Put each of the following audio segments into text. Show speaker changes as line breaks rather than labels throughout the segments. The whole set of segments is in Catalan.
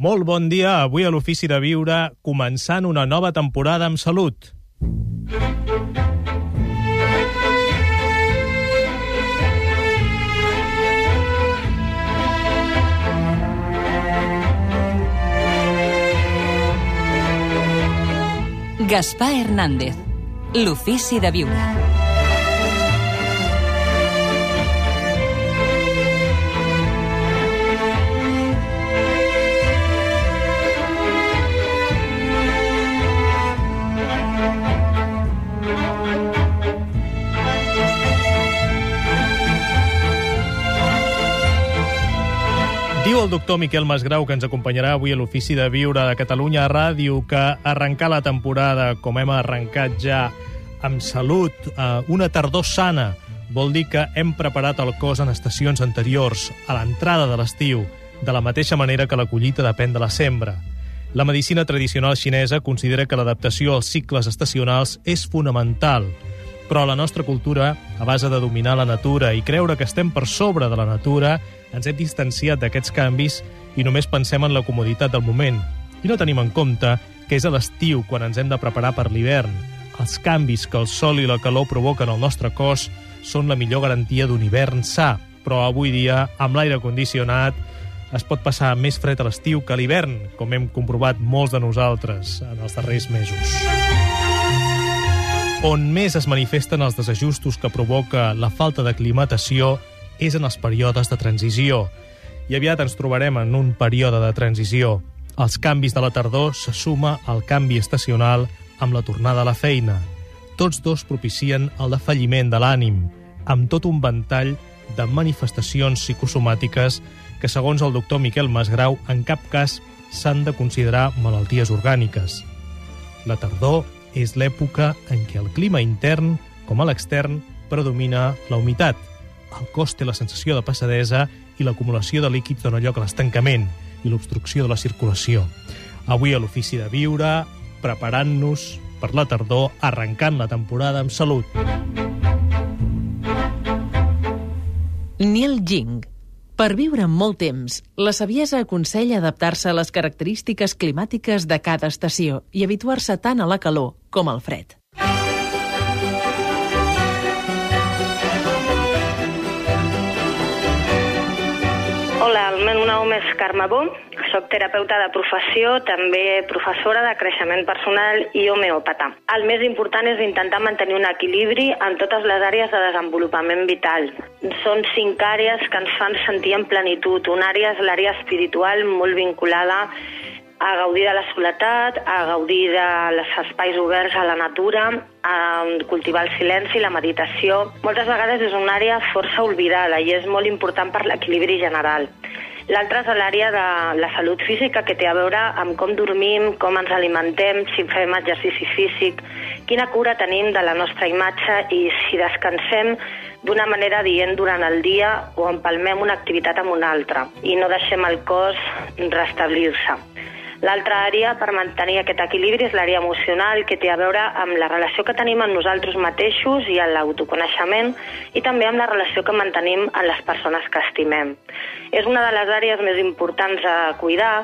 Molt bon dia, avui a l'Ofici de Viure, començant una nova temporada amb salut.
Gaspar Hernández, l'Ofici de Viure.
El doctor Miquel Masgrau, que ens acompanyarà avui a l'Ofici de Viure de Catalunya Ràdio, que arrencar la temporada, com hem arrencat ja amb salut, eh, una tardor sana, vol dir que hem preparat el cos en estacions anteriors, a l'entrada de l'estiu, de la mateixa manera que la collita depèn de la sembra. La medicina tradicional xinesa considera que l'adaptació als cicles estacionals és fonamental, però la nostra cultura, a base de dominar la natura i creure que estem per sobre de la natura, ens hem distanciat d'aquests canvis i només pensem en la comoditat del moment. I no tenim en compte que és a l'estiu quan ens hem de preparar per l'hivern. Els canvis que el sol i la calor provoquen al nostre cos són la millor garantia d'un hivern sa, però avui dia, amb l'aire condicionat, es pot passar més fred a l'estiu que a l'hivern, com hem comprovat molts de nosaltres en els darrers mesos. On més es manifesten els desajustos que provoca la falta d'aclimatació és en els períodes de transició. I aviat ens trobarem en un període de transició. Els canvis de la tardor se suma al canvi estacional amb la tornada a la feina. Tots dos propicien el defalliment de l'ànim, amb tot un ventall de manifestacions psicosomàtiques que, segons el doctor Miquel Masgrau, en cap cas s'han de considerar malalties orgàniques. La tardor és l'època en què el clima intern, com a l'extern, predomina la humitat. El cos té la sensació de passadesa i l'acumulació de líquids dona lloc a l'estancament i l'obstrucció de la circulació. Avui a l'Ofici de Viure, preparant-nos per la tardor, arrencant la temporada amb salut.
Neil Jing per viure molt temps, la saviesa aconsella adaptar-se a les característiques climàtiques de cada estació i habituar-se tant a la calor com al fred.
Hola, el meu nom és Carme Bom, soc terapeuta de professió, també professora de creixement personal i homeòpata. El més important és intentar mantenir un equilibri en totes les àrees de desenvolupament vital. Són cinc àrees que ens fan sentir en plenitud. Una àrea és l'àrea espiritual molt vinculada a gaudir de la soledat, a gaudir dels espais oberts a la natura, a cultivar el silenci, la meditació. Moltes vegades és una àrea força oblidada i és molt important per l'equilibri general. L'altra és l'àrea de la salut física, que té a veure amb com dormim, com ens alimentem, si fem exercici físic, quina cura tenim de la nostra imatge i si descansem d'una manera dient durant el dia o empalmem una activitat amb una altra i no deixem el cos restablir-se. L'altra àrea per mantenir aquest equilibri és l'àrea emocional, que té a veure amb la relació que tenim amb nosaltres mateixos i amb l'autoconeixement i també amb la relació que mantenim amb les persones que estimem. És una de les àrees més importants a cuidar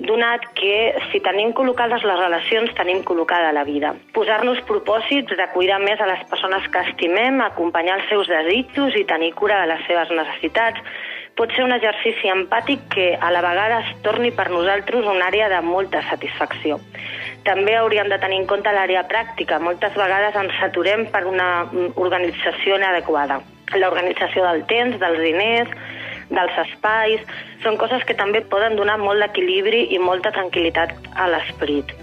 donat que si tenim col·locades les relacions, tenim col·locada la vida. Posar-nos propòsits de cuidar més a les persones que estimem, acompanyar els seus desitjos i tenir cura de les seves necessitats, pot ser un exercici empàtic que a la vegada es torni per nosaltres una àrea de molta satisfacció. També hauríem de tenir en compte l'àrea pràctica. Moltes vegades ens saturem per una organització inadequada. L'organització del temps, dels diners, dels espais, són coses que també poden donar molt d'equilibri i molta tranquil·litat a l'esperit.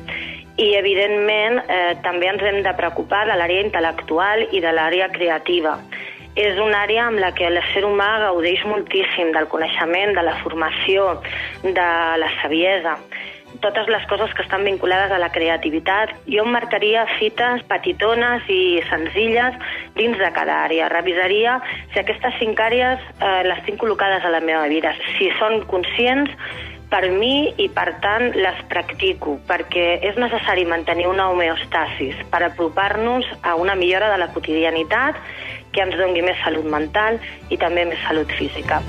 I, evidentment, eh, també ens hem de preocupar de l'àrea intel·lectual i de l'àrea creativa és una àrea amb la que l'ésser humà gaudeix moltíssim del coneixement, de la formació, de la saviesa totes les coses que estan vinculades a la creativitat. Jo em marcaria fites petitones i senzilles dins de cada àrea. Revisaria si aquestes cinc àrees eh, les tinc col·locades a la meva vida, si són conscients per mi i, per tant, les practico, perquè és necessari mantenir una homeostasis per apropar-nos a una millora de la quotidianitat que ens doni més salut mental i també més salut física.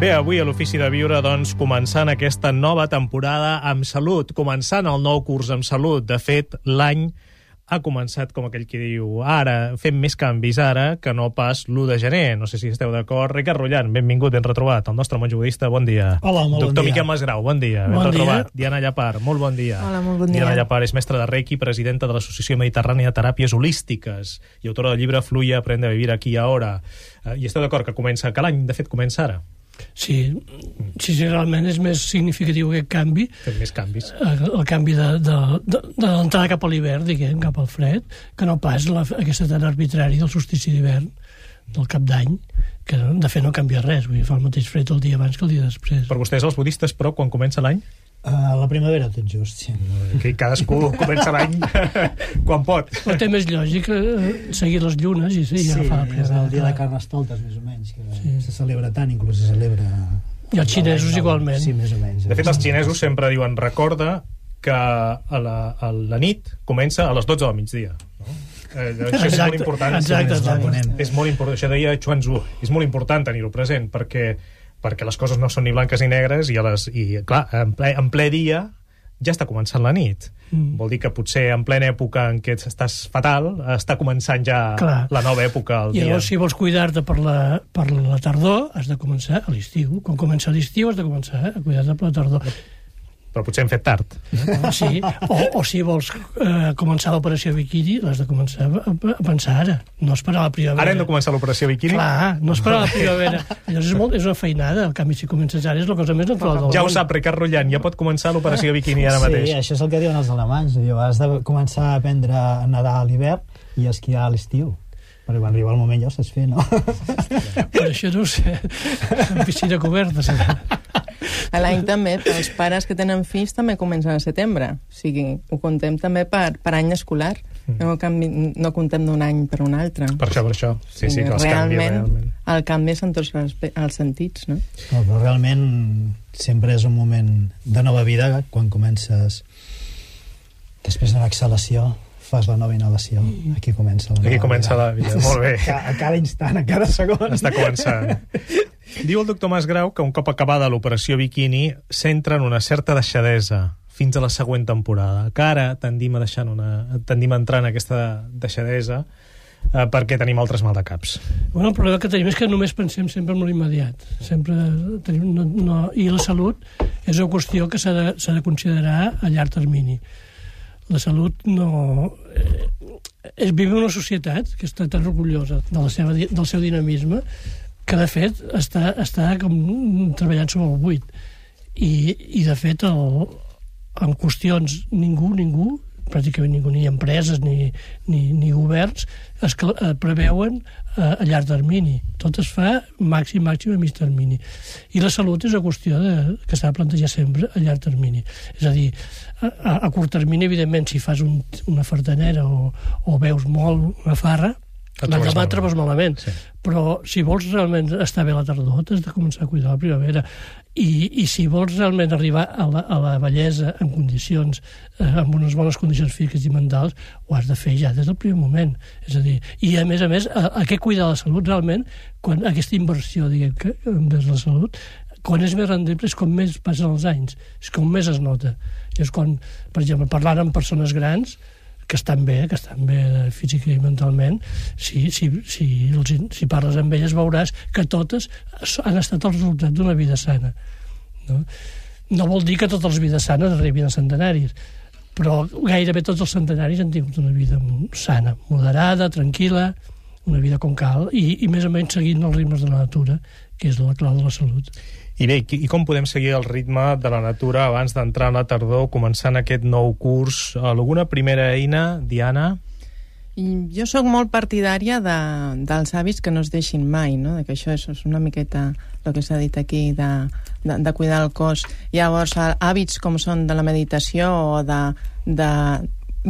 Bé, avui a l'Ofici de Viure, doncs, començant aquesta nova temporada amb salut, començant el nou curs amb salut. De fet, l'any ha començat, com aquell qui diu, ara, fem més canvis ara que no pas l'1 de gener. No sé si esteu d'acord. Ricard Rullant, benvingut, ben retrobat. El nostre monjo budista, bon dia.
Hola, molt
Doctor
bon dia.
Miquel Masgrau, bon dia. Ben
Bon
retrobat.
dia.
Diana Llapar, molt bon dia.
Hola, molt bon dia.
Diana Llapar és mestra de Reiki, presidenta de l'Associació Mediterrània de Teràpies Holístiques i autora del llibre Fluye, aprende a vivir aquí i ahora. Eh, I esteu d'acord que comença, que l'any, de fet, comença ara?
Sí, sí, realment és més significatiu aquest canvi,
Fem més canvis.
eh, el canvi de, de, de, de l'entrada cap a l'hivern, diguem, cap al fred, que no pas la, aquesta tan arbitrària del solstici d'hivern del cap d'any, que de fet no canvia res, vull dir, fa el mateix fred el dia abans que el dia després.
Per vostès, els budistes, però, quan comença l'any?
Uh, la primavera, tot just, sí.
Que cadascú comença l'any quan pot.
Però té més lògica eh, seguir les llunes i sí, ja
sí,
fa la
és el
primavera.
dia de Carnestoltes, més o menys, que
Sí.
se celebra tant, inclús se celebra...
I els xinesos igualment.
Sí, més o menys.
De fet, els xinesos sempre diuen recorda que a la, a la nit comença a les 12 del migdia. No? Eh, això és molt
Exacte,
important.
exacte, exacte.
És molt important, això deia Chuan Tzu. És molt important tenir-ho present, perquè, perquè les coses no són ni blanques ni negres i, a les, i clar, en ple, en ple dia ja està començant la nit.
Mm.
Vol dir que potser en plena època en què estàs fatal, està començant ja
Clar.
la nova època al
I
dia.
llavors, si vols cuidar-te per, la, per la tardor, has de començar a l'estiu. Quan comença l'estiu, has de començar a cuidar-te per la tardor.
Però potser hem fet tard.
Sí, o, o si vols eh, començar l'operació biquini, l'has de començar a, a pensar ara, no esperar la primavera.
Ara hem de començar l'operació biquini.
Clar, no esperar la primavera. Llavors és, molt, és una feinada, en canvi si comences ara és la cosa més natural del
Ja ho
món.
sap, Ricard Rullant, ja pot començar l'operació biquini ara mateix.
Sí, això és el que diuen els alemanys. Diu, has de començar a aprendre a nedar a l'hivern i a esquiar a l'estiu. Perquè quan arriba el moment ja ho saps fer, no?
Per això no ho sé, en piscina coberta. serà.
A l'any també, els pares que tenen fills també comencen a setembre. O sigui, ho contem també per, per any escolar. No, canvi, no contem d'un any per un altre.
Per això, per això. Sí, sí, que els canvi
realment,
realment.
el canvi és en tots els, els sentits, no?
no però realment sempre és un moment de nova vida quan comences després d'una exhalació fas la nova inhalació aquí comença la nova
Aquí comença
vida.
la vida. Molt bé.
a, a cada instant, a cada segon
Està començant. Diu el doctor Masgrau que un cop acabada l'operació biquini s'entra en una certa deixadesa fins a la següent temporada, que ara tendim a, deixar una, tendim a entrar en aquesta deixadesa eh, perquè tenim altres maldecaps.
Bueno, el problema que tenim és que només pensem sempre en l'immediat. Sempre tenim... No, no, I la salut és una qüestió que s'ha de, de considerar a llarg termini. La salut no... Eh, és, en una societat que està tan orgullosa de la seva, del seu dinamisme que, de fet, està, està com treballant sobre el buit. I, i de fet, el, en qüestions ningú, ningú, pràcticament ningú, ni empreses ni, ni, ni governs, es eh, preveuen eh, a llarg termini. Tot es fa màxim, màxim a mig termini. I la salut és una qüestió de, que s'ha de plantejar sempre a llarg termini. És a dir, a, a, curt termini, evidentment, si fas un, una fartanera o, o veus molt una farra, l'endemà et trobes malament.
Sí.
Però si vols realment estar bé a la tardor, t'has de començar a cuidar la primavera. I, i si vols realment arribar a la, a la bellesa en condicions, eh, amb unes bones condicions físiques i mentals, ho has de fer ja des del primer moment. És a dir, i a més a més, a, a què cuidar la salut realment, quan aquesta inversió, diguem, que, envers la salut, quan és més rendible és com més passen els anys, és com més es nota. És quan, per exemple, parlant amb persones grans, que estan bé, que estan bé física i mentalment, si, si, si, els, si parles amb elles veuràs que totes han estat el resultat d'una vida sana. No? no vol dir que totes les vides sanes arribin a centenaris, però gairebé tots els centenaris han tingut una vida sana, moderada, tranquil·la, una vida com cal, i, i més o menys seguint els ritmes de la natura, que és la clau de la salut.
I bé, i com podem seguir el ritme de la natura abans d'entrar a la tardor, començant aquest nou curs? Alguna primera eina, Diana?
Jo sóc molt partidària de, dels hàbits que no es deixin mai, no? De que això és, és una miqueta el que s'ha dit aquí, de, de, de cuidar el cos. Llavors, hàbits com són de la meditació o de... de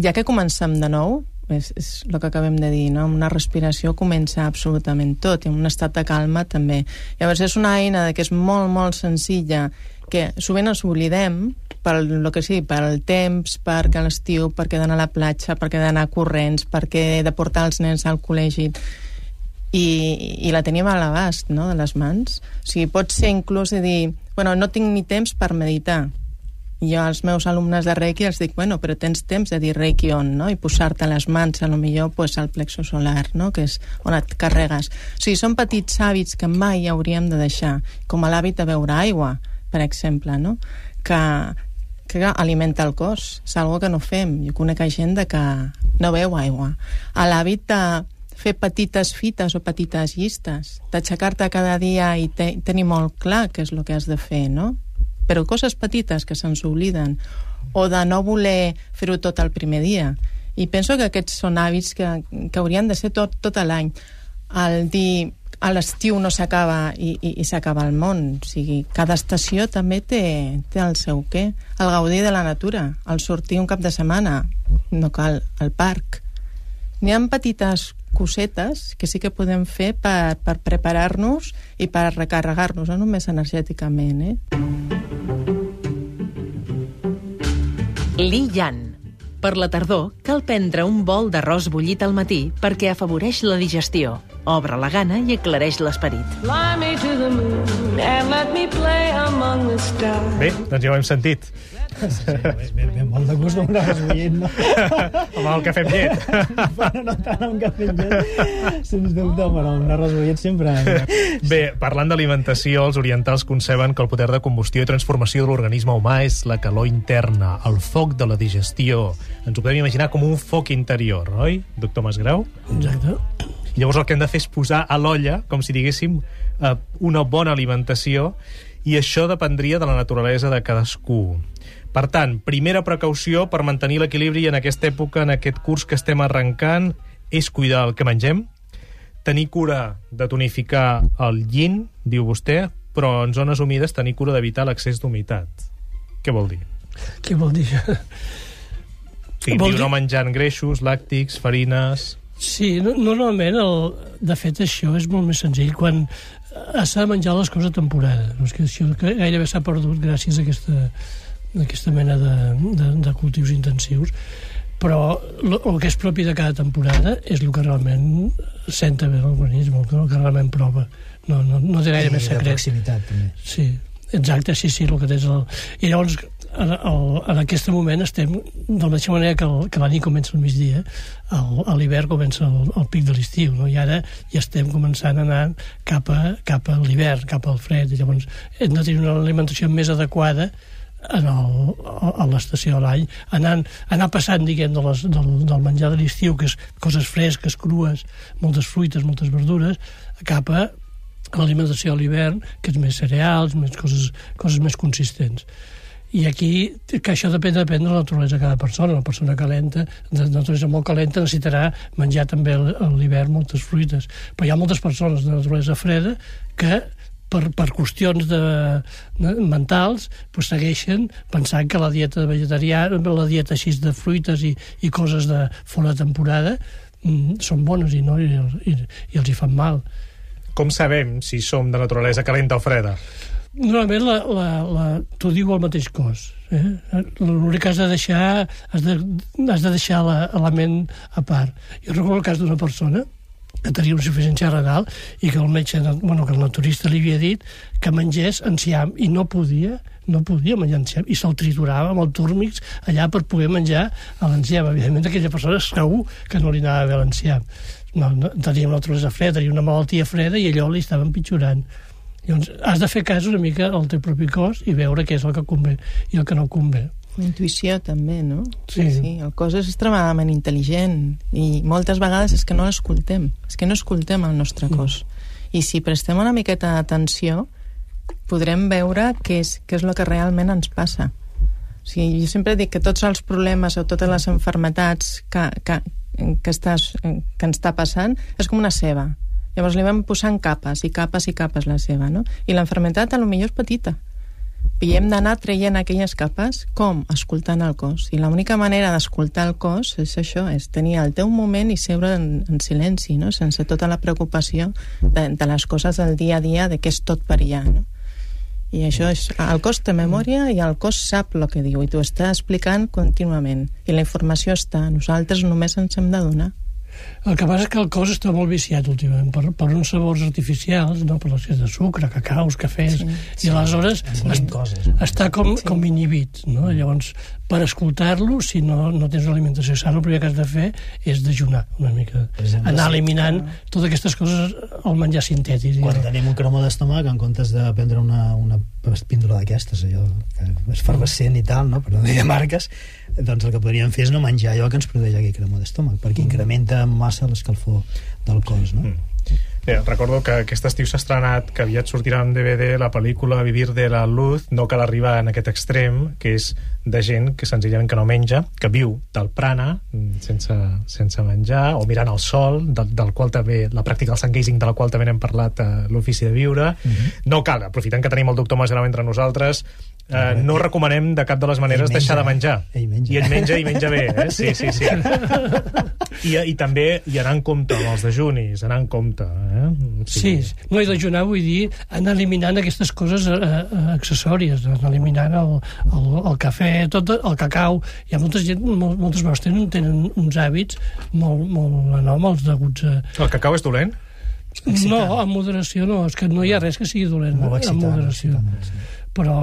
ja que comencem de nou, és, és el que acabem de dir, no? Amb una respiració comença absolutament tot, i un estat de calma també. Llavors és una eina que és molt, molt senzilla, que sovint ens oblidem, per lo que sigui, per el temps, perquè l'estiu, perquè d'anar a la platja, perquè d'anar corrents, perquè de portar els nens al col·legi. i, i la tenim a l'abast no, de les mans. O sigui, pot ser inclús de dir, bueno, no tinc ni temps per meditar, jo als meus alumnes de Reiki els dic, bueno, però tens temps de dir Reiki on, no? I posar-te les mans, a lo millor, pues, al plexo solar, no? Que és on et carregues. O sigui, són petits hàbits que mai hauríem de deixar, com l'hàbit de beure aigua, per exemple, no? Que, que alimenta el cos. És algo que no fem. Jo conec gent que no beu aigua. A l'hàbit de fer petites fites o petites llistes, d'aixecar-te cada dia i te tenir molt clar què és el que has de fer, no? Però coses petites que se'ns obliden, o de no voler fer-ho tot el primer dia. I penso que aquests són hàbits que, que haurien de ser tot, tot l'any. El dir a l'estiu no s'acaba i, i, i s'acaba el món. O sigui, cada estació també té, té el seu què. El gaudir de la natura, el sortir un cap de setmana, no cal, al parc. N'hi ha petites cosetes que sí que podem fer per, per preparar-nos i per recarregar-nos, no només energèticament, eh?
Li Yan. Per la tardor, cal prendre un bol d'arròs bullit al matí perquè afavoreix la digestió, obre la gana i aclareix l'esperit.
Bé, doncs ja ho hem sentit.
Sí, ve, ve molt de gust amb un arròs bullit, no?
amb el cafè amb llet.
bueno, no tant amb cafè amb llet, sens dubte, però un arròs sempre...
Bé, parlant d'alimentació, els orientals conceben que el poder de combustió i transformació de l'organisme humà és la calor interna, el foc de la digestió. Ens ho podem imaginar com un foc interior, oi, doctor Masgrau?
Exacte.
I llavors el que hem de fer és posar a l'olla, com si diguéssim, eh, una bona alimentació, i això dependria de la naturalesa de cadascú. Per tant, primera precaució per mantenir l'equilibri en aquesta època, en aquest curs que estem arrencant, és cuidar el que mengem, tenir cura de tonificar el yin, diu vostè, però en zones humides tenir cura d'evitar l'accés d'humitat. Què vol dir?
Què vol dir?
Sí,
Vol dir-
no menjant greixos, làctics, farines...
Sí, no- normalment, el, de fet, això és molt més senzill quan s'ha de menjar les coses a temporada. No és que això gairebé s'ha perdut gràcies a aquesta, a aquesta mena de, de, de cultius intensius però el, el que és propi de cada temporada és el que realment senta bé l'organisme, el que, el que realment prova. No, no, no té gaire
I
més
de
secret.
proximitat, també.
Sí, exacte, sí, sí, el que tens... El... I llavors, en, el, en aquest moment estem, de la mateixa manera que, el, que la nit comença al migdia, el- a l'hivern comença el, el pic de l'estiu, no? i ara ja estem començant a anar cap a, cap a l'hivern, cap al fred, i llavors hem de tenir una alimentació més adequada en el, a l'estació de l'any, anant, anar passant, diguem, de les, del, del menjar de l'estiu, que és coses fresques, crues, moltes fruites, moltes verdures, cap a l'alimentació a l'hivern, que és més cereals, més coses, coses més consistents. I aquí, que això depèn, depèn de la naturalesa de cada persona. Una persona calenta, de naturalesa molt calenta, necessitarà menjar també a l'hivern moltes fruites. Però hi ha moltes persones de naturalesa freda que per, per qüestions de, de, mentals pues, segueixen pensant que la dieta vegetariana, la dieta així de fruites i, i coses de fora temporada mm, són bones i, no, i, i, i els hi fan mal.
Com sabem si som de naturalesa calenta o freda?
Normalment la, la, la, t'ho diu el mateix cos. Eh? L'únic que has de deixar, has de, has de deixar la, la ment a part. Jo recordo el cas d'una persona que tenia una insuficiència renal i que el metge, bueno, que el naturista li havia dit que mengés enciam i no podia no podia menjar enciam i se'l triturava amb el túrmix allà per poder menjar l'enciam. Evidentment, aquella persona segur que no li anava bé l'enciam. No, no, tenia una naturalesa freda, tenia una malaltia freda i allò li estava empitjorant. Llavors, has de fer cas una mica al teu propi cos i veure què és el que convé i el que no convé.
Intuïció també, no?
Sí.
sí. El cos és extremadament intel·ligent i moltes vegades és que no l'escoltem, és que no escoltem el nostre cos. I si prestem una miqueta d'atenció, podrem veure què és, què és el que realment ens passa. O sigui, jo sempre dic que tots els problemes o totes les enfermetats que, que, que, estàs, que ens està passant és com una ceba. Llavors li vam posant capes i capes i capes la ceba, no? I l'enfermetat a lo millor és petita. I hem d'anar traient aquelles capes com? Escoltant el cos. I l'única manera d'escoltar el cos és això, és tenir el teu moment i seure en, en silenci, no? sense tota la preocupació de, de les coses del dia a dia, de què és tot perillar, no? I això és... El cos té memòria i el cos sap el que diu i t'ho està explicant contínuament. I la informació està. Nosaltres només ens hem de donar.
El que passa és que el cos està molt viciat últimament per, per uns sabors artificials, no? per l'excés de sucre, cacaus, cafès, sí, i
sí,
aleshores
volen
est,
coses.
està com, sí. com inhibit. No? Llavors, per escoltar-lo, si no, no tens una alimentació sana, el primer que has de fer és dejunar una mica.
Exemple,
Anar
sí.
eliminant totes aquestes coses al menjar sintètic.
Quan
diguem.
tenim un cremó d'estómac, en comptes de prendre una, una píndola d'aquestes, allò que és efervescent i tal, no? per no dir marques, doncs el que podríem fer és no menjar allò que ens produeix aquell cremó d'estómac, perquè incrementa massa l'escalfor del cos. No?
Bé, recordo que aquest estiu s'ha estrenat, que aviat sortirà en DVD, la pel·lícula Vivir de la Luz, no cal arribar en aquest extrem, que és de gent que senzillament que no menja, que viu del prana, mm, sense, sense menjar, o mirant el sol, del, del qual també, la pràctica del sun gazing, de la qual també n'hem parlat a l'Ofici de Viure. No cal, aprofitant que tenim el doctor Masgrau entre nosaltres, eh, no recomanem de cap de les maneres
menja,
deixar de menjar.
ell menja.
I ell menja i menja bé, eh? Sí, sí, sí. I, I també i anar en compte amb els dejunis, anar en compte. Eh?
Sí, no he dejunar, vull dir, anar eliminant aquestes coses eh, eh, accessòries, anar eliminant el, el, el cafè, tot el cacau. Hi ha molta gent, mol, moltes vegades tenen, tenen uns hàbits molt, molt anòmals deguts a...
El cacau és dolent?
No, en moderació no, és que no hi ha res que sigui dolent
Molt
en
excitant,
moderació.
excitant, sí.
Però,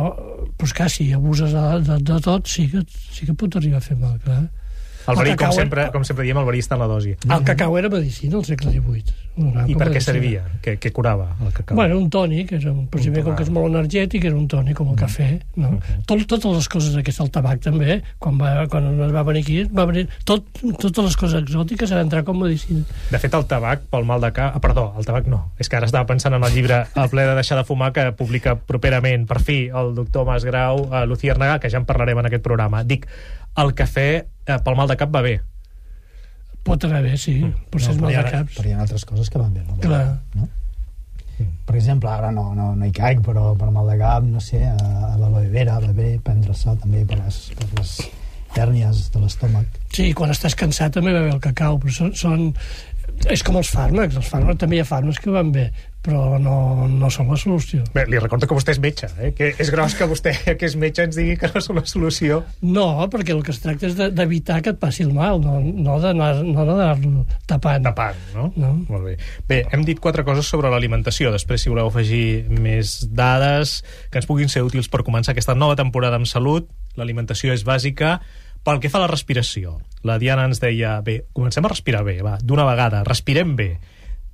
però que si abuses de, de, de tot, sí que, sí que pot arribar a fer mal, clar.
El verí, com
cacau-
sempre, com sempre diem, el verí està en la dosi.
El cacau era medicina al segle XVIII.
I per què servia? Què, què curava el cacau?
Bueno, un tònic, era un, precisament com que és molt energètic, era un tònic com el cafè. No? Tot, totes les coses d'aquest, el tabac també, quan, va, quan es va venir aquí, va venir, tot, totes les coses exòtiques van entrar com medicina.
De fet, el tabac, pel mal de cap... Ah, perdó, el tabac no. És que ara estava pensant en el llibre El ple de deixar de fumar, que publica properament, per fi, el doctor Mas Grau, a Lucía Arnagà, que ja en parlarem en aquest programa. Dic, el cafè eh, pel mal de cap va bé.
Pot anar bé, sí, és
però,
mal
hi
de
ha,
caps.
però hi ha altres coses que van bé. No?
Clar.
No? Per exemple, ara no, no, no hi caic, però per mal de cap, no sé, a, a l'aloe vera va bé prendre-se també per les, per les hèrnies de l'estómac.
Sí, quan estàs cansat també va bé el cacau, però són, són és com els fàrmacs, els fàrmacs també hi ha fàrmacs que van bé, però no, no són la solució.
Bé, li recordo que vostè és metge, eh? que és gros que vostè, que és metge, ens digui que no és la solució.
No, perquè el que es tracta és de- d'evitar que et passi el mal, no, no d'anar no d'anar-lo tapant.
Tapant, no?
No.
Molt bé. Bé, hem dit quatre coses sobre l'alimentació. Després, si voleu afegir més dades que ens puguin ser útils per començar aquesta nova temporada amb salut, l'alimentació és bàsica. Pel que fa a la respiració, la Diana ens deia, bé, comencem a respirar bé, va, d'una vegada, respirem bé.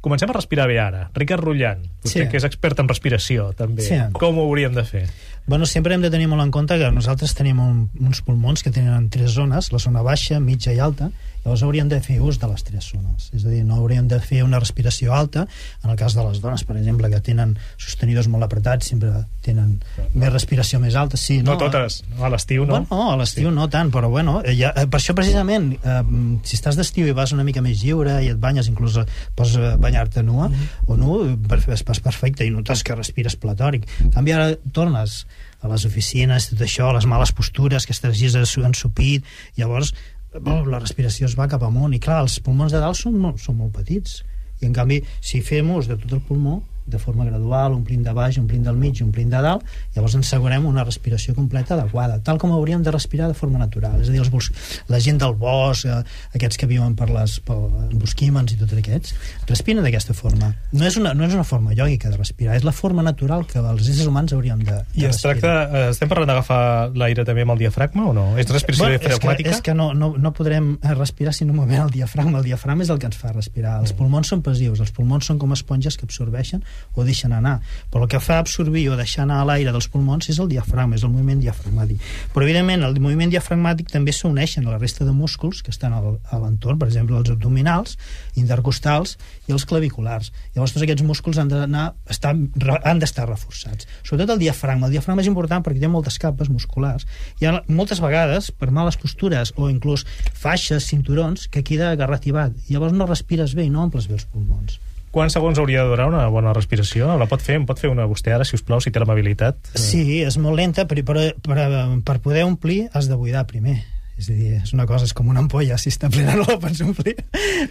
Comencem a respirar bé ara. Ricard Rullant, vostè
Sí.
que és expert en respiració, també.
Sí.
Com ho hauríem de fer?
Bueno, sempre hem de tenir molt en compte que nosaltres tenim un, uns pulmons que tenen tres zones, la zona baixa, mitja i alta, llavors hauríem de fer ús de les tres zones. És a dir, no hauríem de fer una respiració alta, en el cas de les dones, per exemple, que tenen sostenidors molt apretats, sempre tenen més respiració més alta. Sí,
No, totes. A l'estiu, no?
Bueno, a l'estiu no tant, però bueno, eh, ja, eh, per això precisament, eh, si estàs d'estiu i vas una mica més lliure i et banyes, inclús eh, pots eh, banyar-te nua o nu, és perfecte i notes que respires platòric. En canvi, ara tornes a les oficines, tot això, les males postures, que estàs així ensupit, llavors oh, la respiració es va cap amunt i clar, els pulmons de dalt són molt, són molt petits. I en canvi si fem ús de tot el pulmó de forma gradual, omplint de baix, omplint del mig, omplint de dalt, llavors ens assegurem una respiració completa adequada, tal com hauríem de respirar de forma natural. És a dir, els bos... la gent del bosc, eh, aquests que viuen per les per bosquímens i tots aquests, respiren d'aquesta forma. No és, una, no és una forma iògica de respirar, és la forma natural que els éssers humans hauríem de, de
I es tracta, eh, estem parlant d'agafar l'aire també amb el diafragma o no? És respiració
Bueno, és que,
diafragmàtica?
és que no, no, no podrem eh, respirar si no movem el diafragma. El diafragma és el que ens fa respirar. Els pulmons són passius. Els pulmons són com esponges que absorbeixen o deixen anar. Però el que fa absorbir o deixar anar l'aire dels pulmons és el diafragma, és el moviment diafragmàtic. Però, evidentment, el moviment diafragmàtic també s'uneixen a la resta de músculs que estan a l'entorn, per exemple, els abdominals, intercostals i els claviculars. Llavors, tots aquests músculs han d'anar estar, han d'estar reforçats. Sobretot el diafragma. El diafragma és important perquè té moltes capes musculars. Hi ha moltes vegades, per males postures o inclús faixes, cinturons, que queda agarrativat. Llavors no respires bé i no omples bé els pulmons.
Quants segons hauria de durar una bona respiració? La pot fer? En pot fer una vostè ara, si us plau, si té l'amabilitat?
Sí, és molt lenta, però per, per, per poder omplir has de buidar primer. És a dir, és una cosa, és com una ampolla, si està plena no la pots omplir.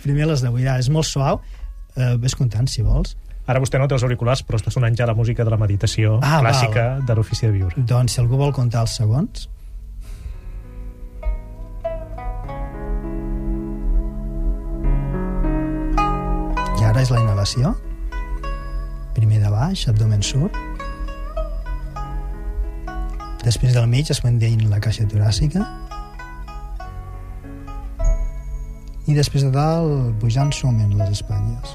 Primer l'has de buidar. És molt suau, eh, ves comptant, si vols.
Ara vostè no té els auriculars, però està sonant ja la música de la meditació
Ah,
clàssica de l'ofici de viure.
Doncs si algú vol comptar els segons... Ara és la inhalació. Primer de baix, abdomen surt. Després del mig es manté la caixa toràcica. I després de dalt, pujant suament les espatlles.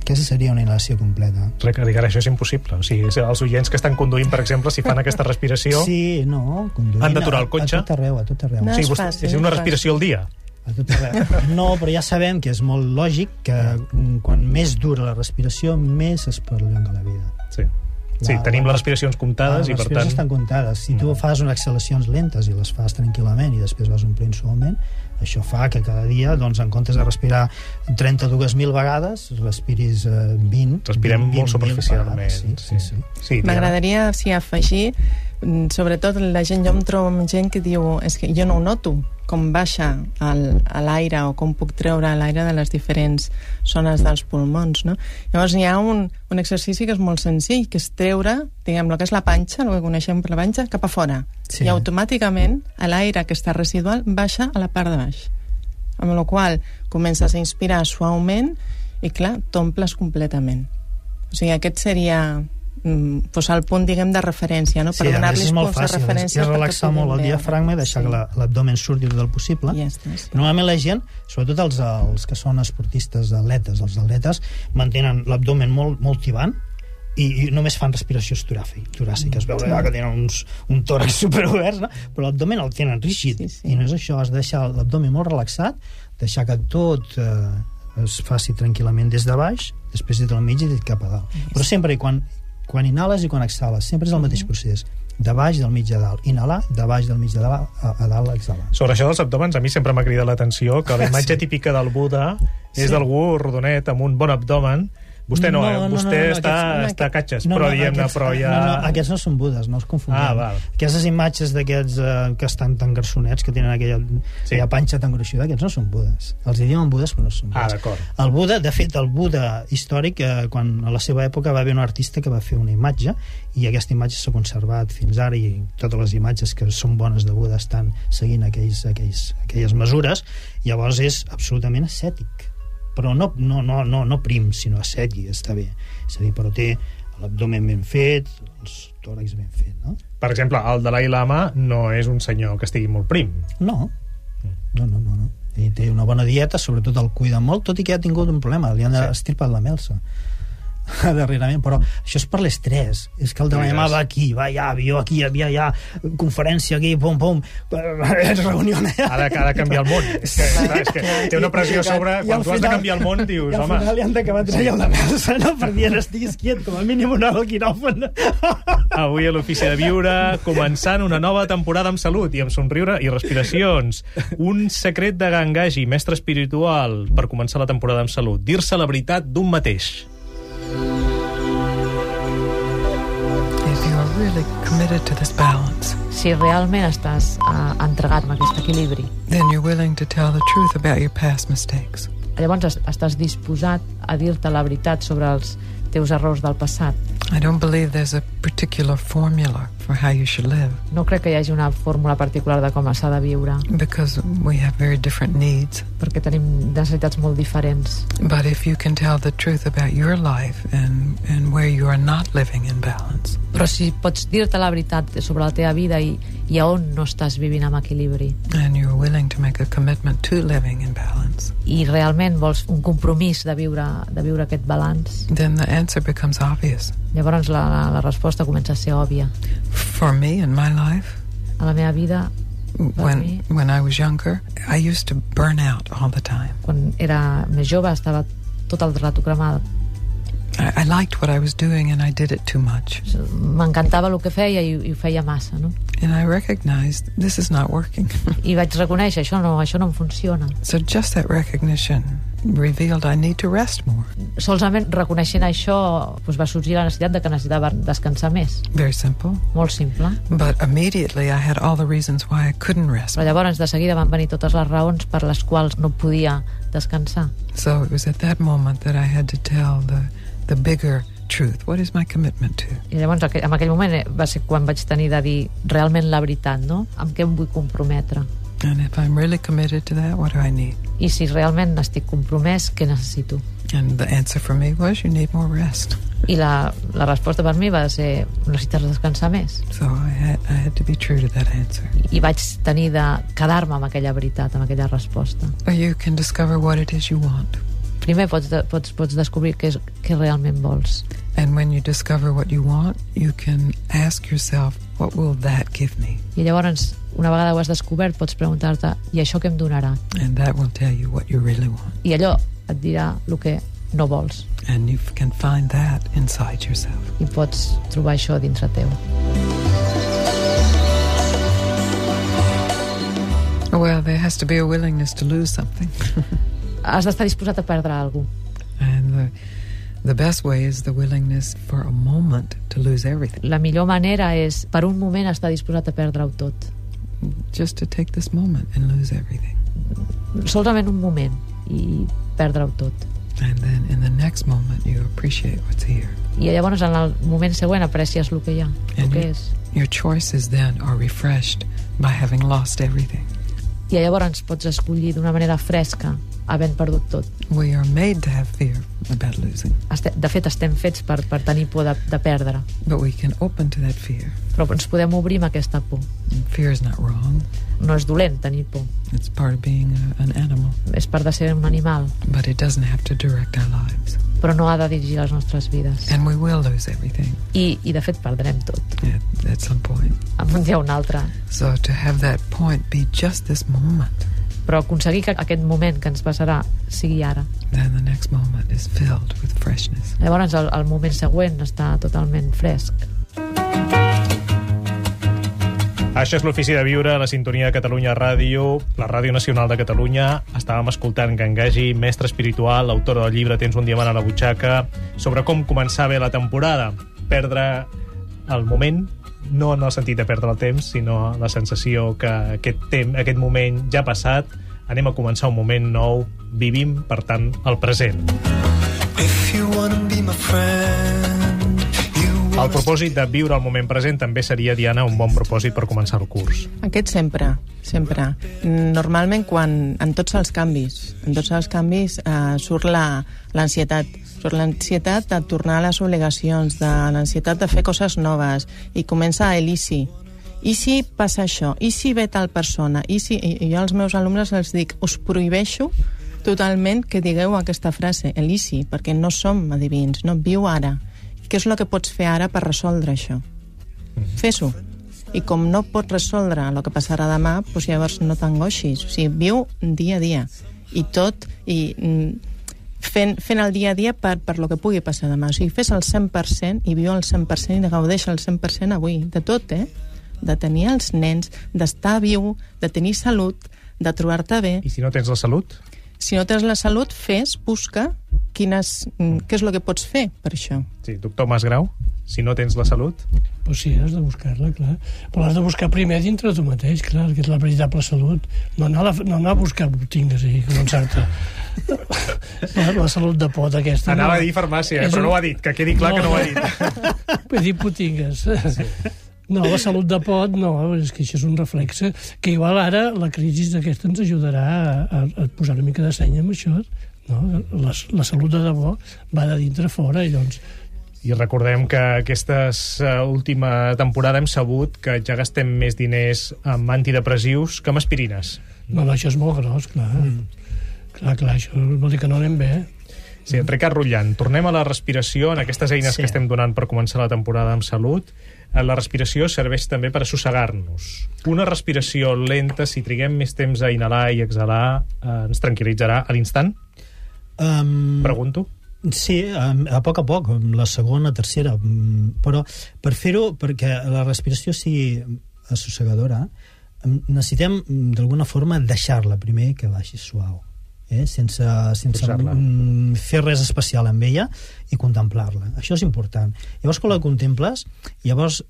Aquesta seria una inhalació completa.
Ara això és impossible. O sigui, els oients que estan conduint, per exemple, si fan aquesta respiració...
Sí, no, conduint...
Han d'aturar el cotxe?
A, a tot arreu, a tot arreu.
No
o sigui,
és fàcil,
és una respiració al dia.
A tot arreu. No, però ja sabem que és molt lògic que mm, quan més dura la respiració, més es perllonga la vida.
Sí. Sí,
La-
tenim
la-
les respiracions comptades
les
i, per tant...
respiracions estan comptades. Si tu fas unes exhalacions lentes i les fas tranquil·lament i després vas omplint suaument, això fa que cada dia, doncs, en comptes de respirar 32.000 vegades, respiris eh, 20...
Respirem
20,
molt
20.000
superficialment.
vegades. Sí, sí, sí.
sí Diana.
M'agradaria, sí, afegir, mm, sobretot la gent, jo em trobo amb gent que diu és que jo no ho noto, com baixa l'aire o com puc treure l'aire de les diferents zones dels pulmons, no? Llavors hi ha un, un exercici que és molt senzill, que és treure, diguem, el que és la panxa, el que coneixem per la panxa, cap a fora.
Sí.
I automàticament l'aire que està residual baixa a la part de baix. Amb la qual comences a inspirar suaument i, clar, t'omples completament. O sigui, aquest seria mm, pues el punt, diguem, de referència, no?
Sí, a més
donar-li punts de
fàcil, és,
referència
és relaxar molt el diafragma i deixar
Sí.
que la- l'abdomen surti tot el possible.
Ja està, sí.
Normalment la gent, sobretot els, els que són esportistes atletes, els atletes, mantenen l'abdomen molt, molt tibant i, i només fan respiracions toràfic, toràciques. Es veu allà que tenen uns, un tòrax superoberts, no? però l'abdomen el tenen rígid.
Sí, sí.
I no és això, has de deixar l'abdomen molt relaxat, deixar que tot eh, es faci tranquil·lament des de baix, després des del mig i cap a dalt. Però sempre i quan, quan inhales i quan exhales, sempre és el mateix procés. De baix, del mig a dalt. Inhalar, de baix, del mig de dalt a, a dalt, exhalar.
Sobre això dels abdòmens, a mi sempre m'ha cridat l'atenció que la imatge
Sí.
típica del Buda és
Sí.
d'algú rodonet amb un bon abdomen. Vostè no, eh? Vostè està,
aquests-
està catxes,
no,
però
no,
diguem-ne,
aquests-
però ja...
No, no, aquests no són budes, no els confonguem.
Ah, val.
Aquestes imatges d'aquests eh, que estan tan garçonets, que tenen aquella,
Sí.
aquella panxa tan gruixuda, aquests no són budes. Els diuen budes, però no són
Ah,
budes.
d'acord.
El Buda, de fet, el Buda històric, eh, quan a la seva època va haver un artista que va fer una imatge i aquesta imatge s'ha conservat fins ara i totes les imatges que són bones de Buda estan seguint aquells, aquells, aquelles mesures, llavors és absolutament ascètic però no, no, no, no, no prim, sinó ascètic, està bé. És a dir, però té l'abdomen ben fet, els tòrax ben fet, no?
Per exemple, el Dalai Lama no és un senyor que estigui molt prim.
No, no, no, no. no. I té una bona dieta, sobretot el cuida molt, tot i que ha tingut un problema, li han
Sí.
estirpat la melsa darrerament, però això és per l'estrès és que el de la
Diràs.
va aquí, va allà, avió aquí, avió allà, conferència aquí, pum, pum, reunió
Ha de, ha de canviar el món. És que, clar, és que té una pressió a sobre.
I
Quan tu has de
final-
canviar el món, dius,
I al
home...
final li han d'acabar traient la melsa, no? Per dir, estiguis quiet, com a mínim una al quiròfan.
Avui a l'Ofici de Viure, començant una nova temporada amb salut i amb somriure i respiracions. Un secret de Gangaji, mestre espiritual, per començar la temporada amb salut. Dir-se la veritat d'un mateix.
Committed to this balance,
Si realment estàs uh, entregat amb aquest equilibri,
then you're willing to tell the truth about your past mistakes.
llavors es- estàs disposat a dir-te la veritat sobre els teus errors del passat.
I don't believe there's a particular formula for how you should live
No crec que hi hagi una fórmula particular de com s'ha de viure,
because we have very different needs.
perquè tenim necessitats molt diferents.
But if you can tell the truth about your life and, and where you are not living in balance,
Però si pots dir-te la veritat sobre la teva vida i, i a on no estàs vivint amb equilibri,
and you're willing to make a commitment to living in balance,
i realment vols un compromís de viure, de viure aquest balanç,
then the answer becomes obvious.
llavors la, la, la resposta comença a ser òbvia.
For me in my life,
A la meva vida,
when, when I was younger, I used to burn out all the time.
quan era més jove, estava tot el rato cremada.
I, liked what I was doing and I did it too much.
M'encantava el que feia i, i ho feia massa, no?
And I recognized this is not working.
I vaig reconèixer, això no, això no em funciona.
so just that recognition revealed I need to rest more.
Solament reconeixent això doncs va sorgir la necessitat de que necessitava descansar més.
Very simple.
Molt simple.
But immediately I had all the reasons why I couldn't rest.
Però llavors de seguida van venir totes les raons per les quals no podia descansar.
So it was at that moment that I had to tell the, the bigger truth. What is my commitment to?
I llavors en aquell moment eh, va ser quan vaig tenir de dir realment la veritat, no? Amb què em vull comprometre.
And if I'm really committed to that, what do I need?
I si realment estic compromès, què necessito?
And the answer for me was, you need more rest.
I la, la resposta per mi va ser necessites descansar més.
So I had, I had to be true to that answer.
I vaig tenir de quedar-me amb aquella veritat, amb aquella resposta.
Or you can discover what it is you want.
Primer pots, de, pots, pots descobrir què, és, què realment vols.
And when you discover what you want, you can ask yourself, what will that give me?
I llavors, una vegada ho has descobert, pots preguntar-te i això què em donarà?
And that will tell you what you really want.
I allò et dirà el que no vols.
And you can find that inside yourself.
I pots trobar això dintre teu.
Well, there has to be a willingness to lose something.
Has d'estar disposat a perdre alguna
and the, best way is the willingness for a moment to lose everything.
La millor manera és, per un moment, estar disposat a perdre-ho tot.
Just to take this moment and lose everything.
Solament un moment i perdre-ho tot.
And then in the next moment, you appreciate what's here.
I llavors, en el moment següent, aprecies el que hi ha, el que és.
Your choices then are refreshed by having lost everything.
I llavors pots escollir d'una manera fresca, havent perdut tot.
We are made to have fear about losing,
Este, de fet, estem fets per, per tenir por de, de perdre,
but we can open to that fear.
però ens podem obrir amb aquesta por.
And fear is not wrong.
No és dolent tenir por,
It's part of being a, an animal,
és part de ser un animal,
but it doesn't have to direct our lives.
però no ha de dirigir les nostres vides.
And we will lose everything
I, i de fet, perdrem tot,
at, at some point.
en un dia o un altre.
So to have that point be just this moment,
Però aconseguir que aquest moment que ens passarà sigui ara.
then the next moment is filled with freshness.
Llavors, el, el moment següent està totalment fresc.
Això és l'Ofici de Viure, a la sintonia de Catalunya Ràdio, la Ràdio Nacional de Catalunya. Estàvem escoltant Gangagi, mestre espiritual, autor del llibre Tens un diamant a la butxaca, sobre com començar bé la temporada. Perdre el moment, no en el sentit de perdre el temps, sinó la sensació que aquest, temps, aquest moment ja ha passat, anem a començar un moment nou, vivim, per tant, el present.
If you wanna be my friend, you
El propòsit de viure el moment present també seria, Diana, un bon propòsit per començar el curs.
Aquest sempre, sempre. Normalment quan, en tots els canvis, en tots els canvis eh, surt la- Surt l'ansietat de tornar a les obligacions, de l'ansietat de fer coses noves, i comença el i si. I si passa això? I si ve tal persona? I si... I, jo als meus alumnes els dic, us prohibeixo totalment que digueu aquesta frase, el i si, perquè no som adivins, no? Viu ara. Què és el que pots fer ara per resoldre això? Fes-ho. I com no pots resoldre el que passarà demà, doncs llavors no t'angoixis. O sigui, viu dia a dia. I tot, i mm, fent, fent el dia a dia per, per lo que pugui passar demà. O sigui, fes el 100% i viu el 100% i gaudeix el 100% avui. De tot, eh? De tenir els nens, d'estar viu, de tenir salut, de trobar-te bé.
I si no tens la salut?
Si no tens la salut, fes, busca quines, mm, què és el que pots fer per això.
Sí, doctor Masgrau, si no tens la salut...
Pues sí, has de buscar-la, clar. Però l'has de buscar primer dintre de tu mateix, clar, que és la veritable salut. No anar a, la, no anar a buscar botingues i començar-te. la, la salut de pot aquesta.
Anava
no.
a dir farmàcia,
És
però
un-
no ho ha dit, que quedi clar que no ho ha dit.
He dit botingues. Sí. No, la salut de pot, no, és que això és un reflexe que igual ara la crisi d'aquesta ens ajudarà a, a, posar una mica de seny amb això. No? La, la salut de debò va de dintre a fora i doncs
I recordem que aquesta uh, última temporada hem sabut que ja gastem més diners amb antidepressius que amb aspirines.
no, no, això és molt gros, clar. Mm. Clar, clar, això vol dir que no anem bé.
Sí, Ricard Rullant, tornem a la respiració, en aquestes eines
Sí.
que estem donant per començar la temporada amb salut. Eh, La respiració serveix també per assossegar-nos. Una respiració lenta, si triguem més temps a inhalar i exhalar, eh, ens tranquil·litzarà a l'instant?
Um,
Pregunto.
Sí, a, a poc a poc, amb la segona, tercera, mm, però per fer-ho, perquè la respiració sigui assossegadora, em, necessitem mm, d'alguna forma deixar-la primer que baixi suau, eh? sense, sense mm, fer res especial amb ella i contemplar-la. Això és important. Llavors, quan la contemples, llavors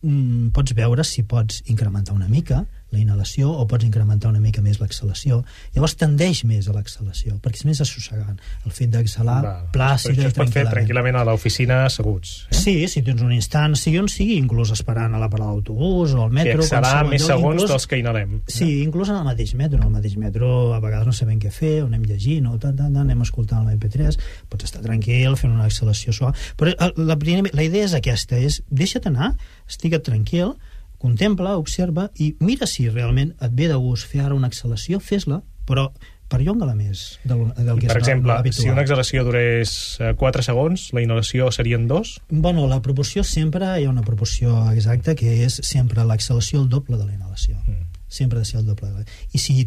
pots veure si pots incrementar una mica la inhalació o pots incrementar una mica més l'exhalació. Llavors tendeix més a l'exhalació, perquè és més assossegant. El fet d'exhalar
Val.
plàcida
Però això
i
es pot fer
tranquil·lament.
tranquil·lament a l'oficina asseguts. Eh?
Sí, si tens un instant, sigui on sigui, inclús esperant a la parada d'autobús o al
I
metro...
exhalar
qualsevol
més
lloc,
segons
inclús-
dels que inhalem.
Sí, inclús en el mateix metro. En el mateix metro a vegades no sabem què fer, o anem llegint, o tant, tant, tant, anem escoltant l'MP3, pots estar tranquil, fent una exhalació suau. Però eh, la, primer, la idea és aquesta, és deixa't anar, estigue't tranquil, contempla, observa i mira si realment et ve de gust fer ara una exhalació, fes-la, però perllonga-la més del, del que
Per
és
exemple,
l'habitual.
si una exhalació durés eh, 4 segons, la inhalació serien 2?
Bueno, la proporció sempre, hi ha una proporció exacta que és sempre l'exhalació el doble de la inhalació.
Mm.
Sempre ha de ser el doble. De la... I si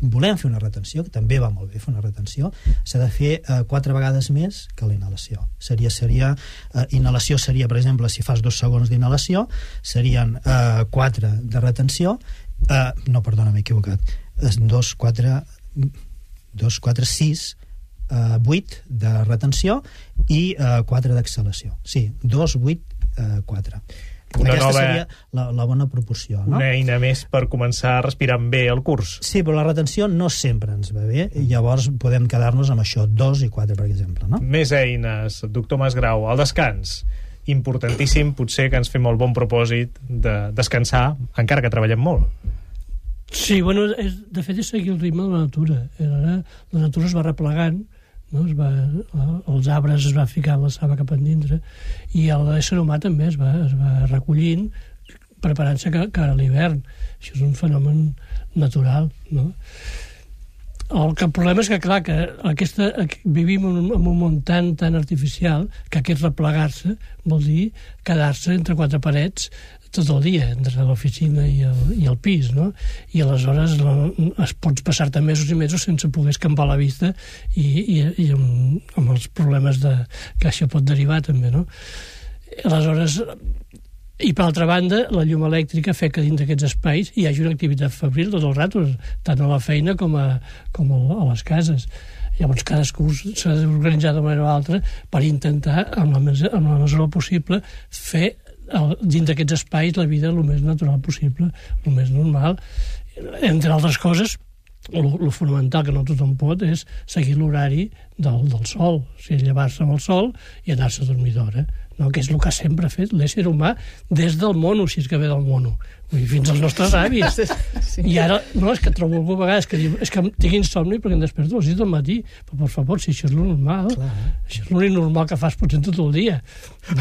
volem fer una retenció, que també va molt bé fer una retenció, s'ha de fer eh, quatre vegades més que la inhalació. Seria, seria, eh, inhalació seria, per exemple, si fas dos segons d'inhalació, serien eh, quatre de retenció, eh, no, perdona, m'he equivocat, dos, quatre, dos, quatre, sis, eh, 8 de retenció i eh, 4 d'exhalació. Sí, 2, 8, eh, 4.
Una
Aquesta
nova-
seria la, la bona proporció. No?
Una eina més per començar a respirar bé el curs.
Sí, però la retenció no sempre ens va bé, i llavors podem quedar-nos amb això, 2 i 4, per exemple. No?
Més eines, doctor Masgrau. El descans, importantíssim, potser que ens fem el bon propòsit de descansar, encara que treballem molt.
Sí, bueno, és, de fet és seguir el ritme de la natura. Ara la natura es va replegant, no? es va, els arbres es va ficar la saba cap endintre i l'ésser humà també es va, es va recollint preparant-se que a l'hivern. Això és un fenomen natural, no? El, que el problema és que, clar, que aquesta, que vivim en un, en un món tan, tan artificial que aquest replegar-se vol dir quedar-se entre quatre parets tot el dia, entre l'oficina i, el, i el pis, no? I aleshores la, es pots passar-te mesos i mesos sense poder escampar la vista i, i, i amb, amb els problemes de, que això pot derivar també, no? Aleshores, i per altra banda, la llum elèctrica fa que dins d'aquests espais hi hagi una activitat febril tot el rato, tant a la feina com a, com a, les cases. Llavors cadascú s'ha d'organitzar de manera o altra per intentar, amb la, mes- amb la mesura possible, fer el, dins d'aquests espais la vida el més natural possible, el més normal. Entre altres coses, el fonamental que no tothom pot és seguir l'horari del, del sol, o sigui, llevar-se amb el sol i anar-se a dormir d'hora, no? que és el que ha sempre fet l'ésser humà des del mono, si és que ve del mono, Vull dir, fins als nostres avis.
Sí.
I ara, no, és que trobo algú a vegades que diu, és que tinc insomni perquè em desperto a les 6 del matí. Però, per favor, si això és lo normal,
Clar.
això és l'únic normal que fas potser tot el dia.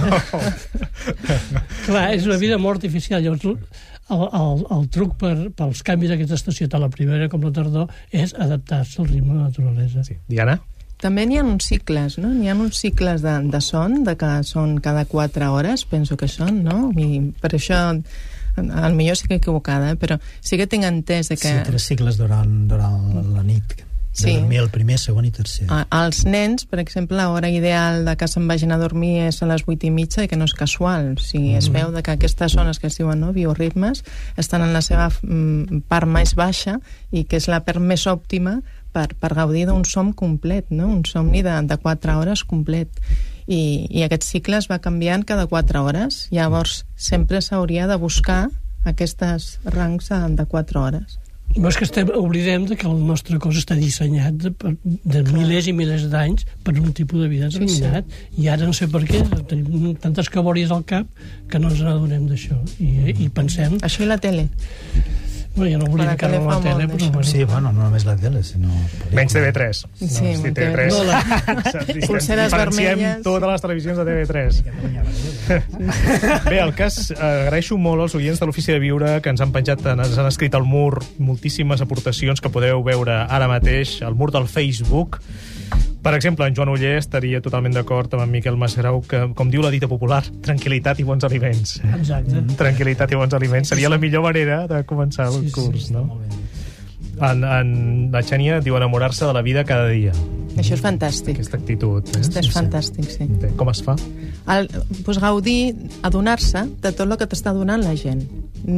Clar, és una vida molt artificial. Llavors, el, el, el truc per, pels canvis d'aquesta estació, tant la primavera com la tardor, és adaptar-se al ritme de la naturalesa.
Sí. Diana?
També n'hi ha uns cicles, no? N'hi ha uns cicles de, de son, de que són cada 4 hores, penso que són, no? I per això, al millor sí que equivocada, eh? però sí que tinc entès de que...
Sí, tres cicles durant, durant la nit.
Sí.
De dormir el primer, segon i tercer.
A- als nens, per exemple, l'hora ideal de que se'n vagin a dormir és a les 8 i mitja i que no és casual. O sigui, es veu de que aquestes zones que es diuen no, bioritmes estan en la seva mm, part més baixa i que és la part més òptima per, per gaudir d'un som complet, no? un somni de, de 4 hores complet. I, I aquest cicle es va canviant cada 4 hores. Llavors, sempre s'hauria de buscar aquestes rangs de, de 4 hores.
No és que estem, oblidem de que el nostre cos està dissenyat de, de milers i milers d'anys per un tipus de vida determinat i ara no sé per què tenim tantes cabòries al cap que no ens n'adonem d'això i, i pensem
Això i la tele.
Bueno, jo no volia ficar
tele
a la tele però bueno,
Sí, bueno, no només la tele, sinó...
Menys TV3.
Sí, molt
TV3.
No,
la-
Pulseres vermelles.
totes les televisions de TV3. Bé, el cas, eh, agraeixo molt als oients de l'Ofici de Viure que ens han penjat, ens han escrit al mur moltíssimes aportacions que podeu veure ara mateix al mur del Facebook. Per exemple, en Joan Uller estaria totalment d'acord amb en Miquel Masgrau que, com diu la dita popular, tranquil·litat i bons aliments.
exacte
Tranquil·litat i bons aliments seria la millor manera de començar el
Sí, sí,
curs,
Està
no?
molt bé.
En, en la Xènia diu enamorar-se de la vida cada dia.
Això és fantàstic.
Aquesta actitud. Eh?
Això és fantàstic, sí.
Com es fa?
El, pues, gaudir, adonar-se de tot el que t'està donant la gent.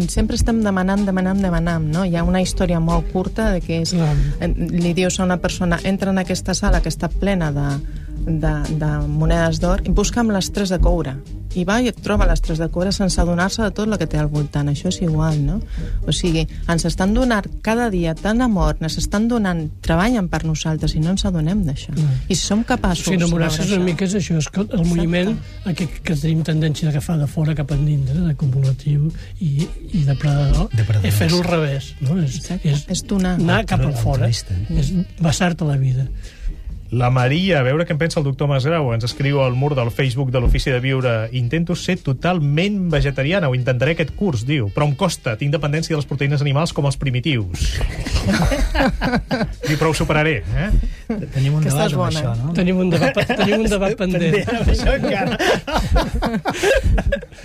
Sempre estem demanant, demanant, demanant, no? Hi ha una història molt curta de que és...
Clar.
eh, Li dius a una persona, entra en aquesta sala que està plena de, de, de monedes d'or i busca'm les tres de coure. i va i et troba les 3 de coure sense adonar-se de tot el que té al voltant. Això és igual, no? O sigui, ens estan donant cada dia tant amor, ens estan donant, treballen per nosaltres i no ens adonem d'això. I si som
O
capaços...
sigui, enamorar-se
de
una mica és això, és que el moviment aquest que tenim tendència d'agafar de fora cap endins, eh, d'acumulatiu i, i depredador,
Depredadors.
és fer-ho al revés. No? És,
Exacte.
és,
És donar.
anar cap al fora, és basar-te la vida.
La Maria, a veure què en pensa el doctor Masgrau, ens escriu al mur del Facebook de l'Ofici de Viure intento ser totalment vegetariana, o intentaré aquest curs, diu, però em costa, tinc dependència de les proteïnes animals com els primitius. diu, però ho superaré, eh?
Tenim un
Aquesta
debat amb això, no?
Tenim un debat, tenim un debat pendent.
Pendent amb això encara.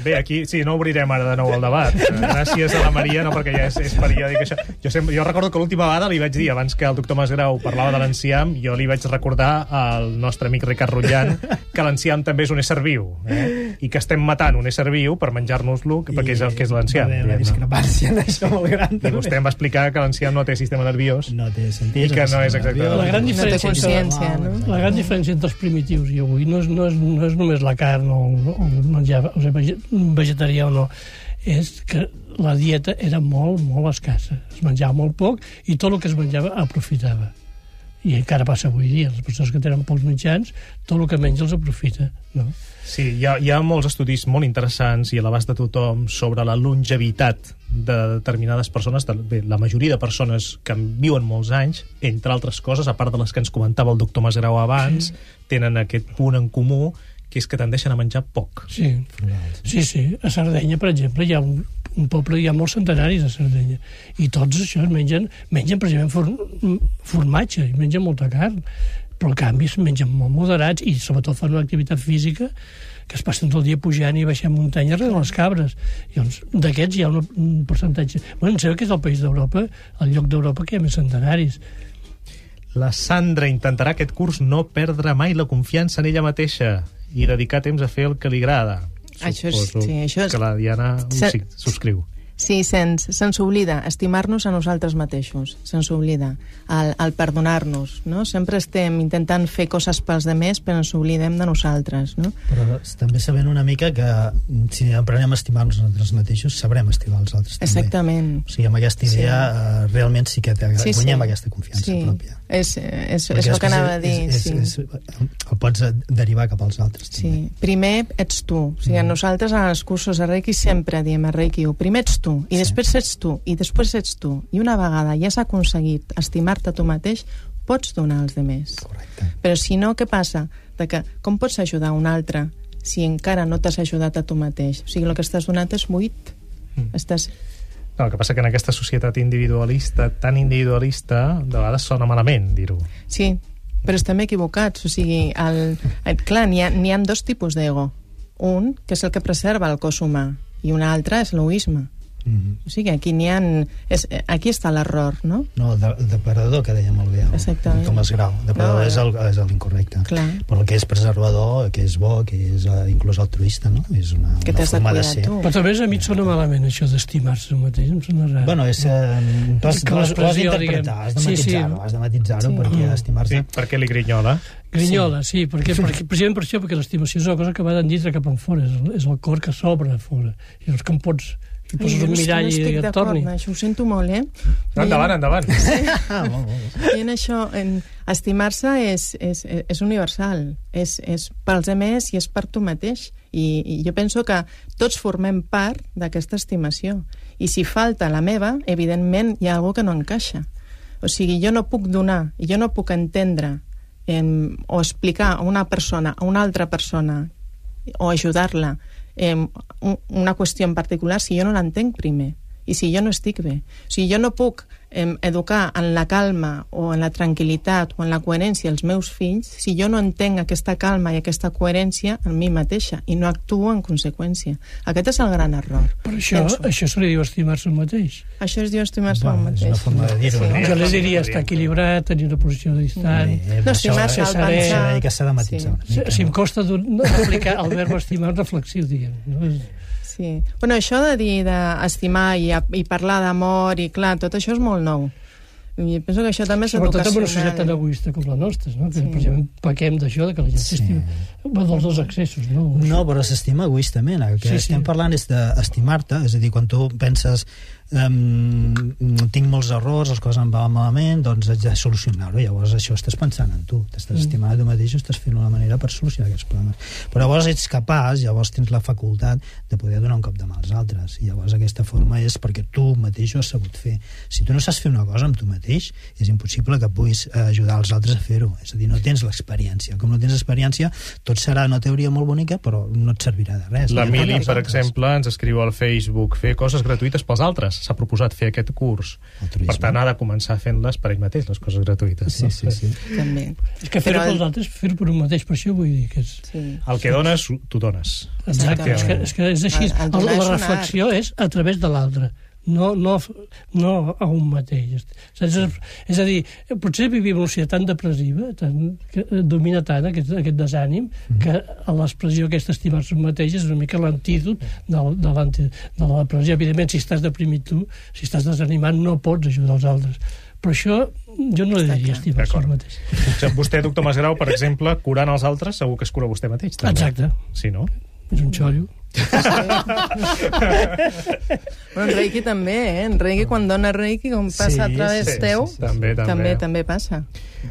Bé, aquí, sí, no obrirem ara de nou el debat. Eh, Gràcies a la Maria, no perquè ja és, és periòdic això. Jo, sempre, jo recordo que l'última vegada li vaig dir, abans que el doctor Masgrau parlava de l'enciam, jo li vaig recordar al nostre amic Ricard Rutllant que l'enciam també és un ésser viu, eh? i que estem matant un ésser viu per menjar-nos-lo, perquè és el que és l'enciam.
Una
diguem-ne.
discrepància en això molt gran.
I vostè em va explicar que l'enciam no té sistema nerviós.
No té sentit.
I que no és exacte-
La gran
No té
diferència
consciència, no?
La gran diferència entre els primitius i avui no és, no és, no és només la carn o, o menjar o sigui, vege- vegetarià o no, és que la dieta era molt, molt escassa. Es menjava molt poc i tot el que es menjava aprofitava. I encara passa avui dia. Les persones que tenen pocs mitjans, tot el que menja els aprofita. No?
Sí, hi ha, hi ha molts estudis molt interessants i a l'abast de tothom sobre la longevitat de determinades persones, de, bé, la majoria de persones que en viuen molts anys, entre altres coses, a part de les que ens comentava el doctor Masgrau abans, sí. tenen aquest punt en comú, que és que tendeixen a menjar poc.
Sí. sí, sí. A Sardenya, per exemple, hi ha un, un poble, hi ha molts centenaris a Sardenya, i tots això mengen, mengen precisament for, formatge, i mengen molta carn, però en canvi es mengen molt moderats i sobretot fan una activitat física que es passen tot el dia pujant i baixant muntanyes rere les cabres. I d'aquests hi ha un percentatge... Bueno, em sembla que és el país d'Europa, el lloc d'Europa que hi ha més centenaris.
La Sandra intentarà aquest curs no perdre mai la confiança en ella mateixa i dedicar temps a fer el que li agrada.
Això és-
Suposo
sí, això és-
que la Diana
Se-
sí, subscriu.
Sí, se'ns se oblida estimar-nos a nosaltres mateixos, se'ns oblida el, el perdonar-nos, no? Sempre estem intentant fer coses pels demés, però ens oblidem de nosaltres, no?
Però també sabent una mica que mm, si aprenem a estimar-nos nosaltres mateixos, sabrem estimar els altres també.
Exactament.
O sigui, amb aquesta idea sí. uh, realment sí que te,
Sí, sí.
guanyem aquesta confiança
sí.
pròpia.
És, és,
Perquè
és el que anava a dir,
és,
sí.
és, és, el pots derivar cap als altres.
Sí,
També.
primer ets tu. O sigui,
Mm.
nosaltres als cursos de Reiki sempre diem a Reiki, primer ets tu, i
Sí.
després ets tu, i després ets tu. I una vegada ja has aconseguit estimar-te tu mateix, pots donar als demés.
Correcte.
Però si no, què passa? De que, com pots ajudar un altre si encara no t'has ajudat a tu mateix? O sigui, el que estàs donant és buit.
Mm.
Estàs...
No, el que passa que en aquesta societat individualista, tan individualista, de vegades sona malament dir-ho.
Sí, però estem equivocats. O sigui, el, el, clar, n'hi ha, ha dos tipus d'ego. Un, que és el que preserva el cos humà, i un altre és l'egoisme.
Mm -hmm.
O sigui, aquí n'hi ha... És, aquí està l'error, no?
No, el de, el depredador, que deia molt bé el,
Exactament.
Tomàs Grau. Depredador
No,
no, és el- és l'incorrecte.
Clar.
Però el que és preservador, que és bo, que és uh, inclús altruista, no? És una,
Que
una
t'has de
forma de,
cuidar
ser.
tu.
Però també a mi et sona malament això d'estimar-se un mateix, em sona rar.
Bueno, és, eh, tu has, ho has, ho has d'interpretar, has de
Sí, sí.
matitzar-ho, has de matitzar-ho
Sí.
perquè
Mm.
estimar-se...
Sí, per què li grinyola?
Grinyola, sí, perquè, perquè, precisament per això, perquè l'estimació és una cosa que va d'endintre cap en fora, és, el- és el cor que s'obre a fora. I llavors com pots...
Ai,
poses
jo
un mirall
no
i et torni.
això ho sento molt, eh?
No, endavant, endavant.
Ah, molt, molt.
I en això, en, estimar-se és, és, és universal, és, és pels altres i és per tu mateix. I, I jo penso que tots formem part d'aquesta estimació. I si falta la meva, evidentment hi ha alguna que no encaixa. O sigui, jo no puc donar, i jo no puc entendre em, o explicar a una persona, a una altra persona, o ajudar-la en una qüestió en particular si jo no l'entenc primer i si jo no estic bé. Sigui, jo no puc em, educar en la calma o en la tranquil·litat o en la coherència els meus fills si jo no entenc aquesta calma i aquesta coherència en mi mateixa i no actuo en conseqüència. Aquest és el gran error.
Però això,
Penso.
això se li diu estimar-se un mateix.
Això es diu estimar-se el
és
mateix.
una forma de dir-ho, no?
Jo li diria estar equilibrat, tenir una posició distant...
Eh,
No, estimar-se
al
pensar.
que s'ha de matitzar
Sí.
una
Si, si em
no?
costa aplicar el verb estimar reflexiu, diguem. No?
Sí. Bueno, això de dir d'estimar i, i parlar d'amor i clar, tot això és molt nou. I penso que això també és
Sobretot en una
educacional.
societat tan egoista com la nostra, no? que precisament pequem d'això, de que la gent s'estima va dels dos accessos. No,
No, però s'estima egoistament. El que
Sí,
sí,
sí.
estem parlant és d'estimar-te, és a dir, quan tu penses um, tinc molts errors, les coses em van malament, doncs haig de solucionar-ho. Llavors això estàs pensant en tu, t'estàs
Mm.
estimant a tu mateix i estàs fent una manera per solucionar aquests problemes. Però llavors ets capaç, llavors tens la facultat de poder donar un cop de mà als altres. I llavors aquesta forma és perquè tu mateix ho has sabut fer. Si tu no saps fer una cosa amb tu mateix, és impossible que puguis eh, ajudar els altres a fer-ho. És a dir, no tens l'experiència. Com no tens experiència, tot serà una teoria molt bonica, però no et servirà de res.
L'Emili, per exemple, ens escriu al Facebook fer coses gratuïtes pels altres. S'ha proposat fer aquest curs.
Altruisme.
Per tant, ha de començar fent-les per ell mateix, les coses gratuïtes.
Sí,
no?
sí, sí.
També.
És que fer-ho
Però
pels altres, fer-ho per un mateix, per això vull dir que és...
Sí.
El que dones, tu dones.
Exacte, és que, és que és així.
El- el
la reflexió és a través de l'altre, no, no, no a un mateix. Saps? És a dir, potser vivim una societat tan depressiva, tan, que eh, domina tant aquest, aquest desànim, que a l'expressió aquesta estimar-se un mateix és una mica l'antídot de, de, de la depressió. Evidentment, si estàs deprimit tu, si estàs desanimat, no pots ajudar els altres. Però això jo no li diria estimar-se un mateix.
Vostè, doctor Masgrau, per exemple, curant els altres, segur que es cura vostè mateix. També.
Exacte.
Sí, no?
És un xollo.
Bueno, en Reiki també, eh? En Reiki, quan dona Reiki, com passa
Sí,
a través
sí, sí,
teu,
sí, sí. També, també.
també, també passa.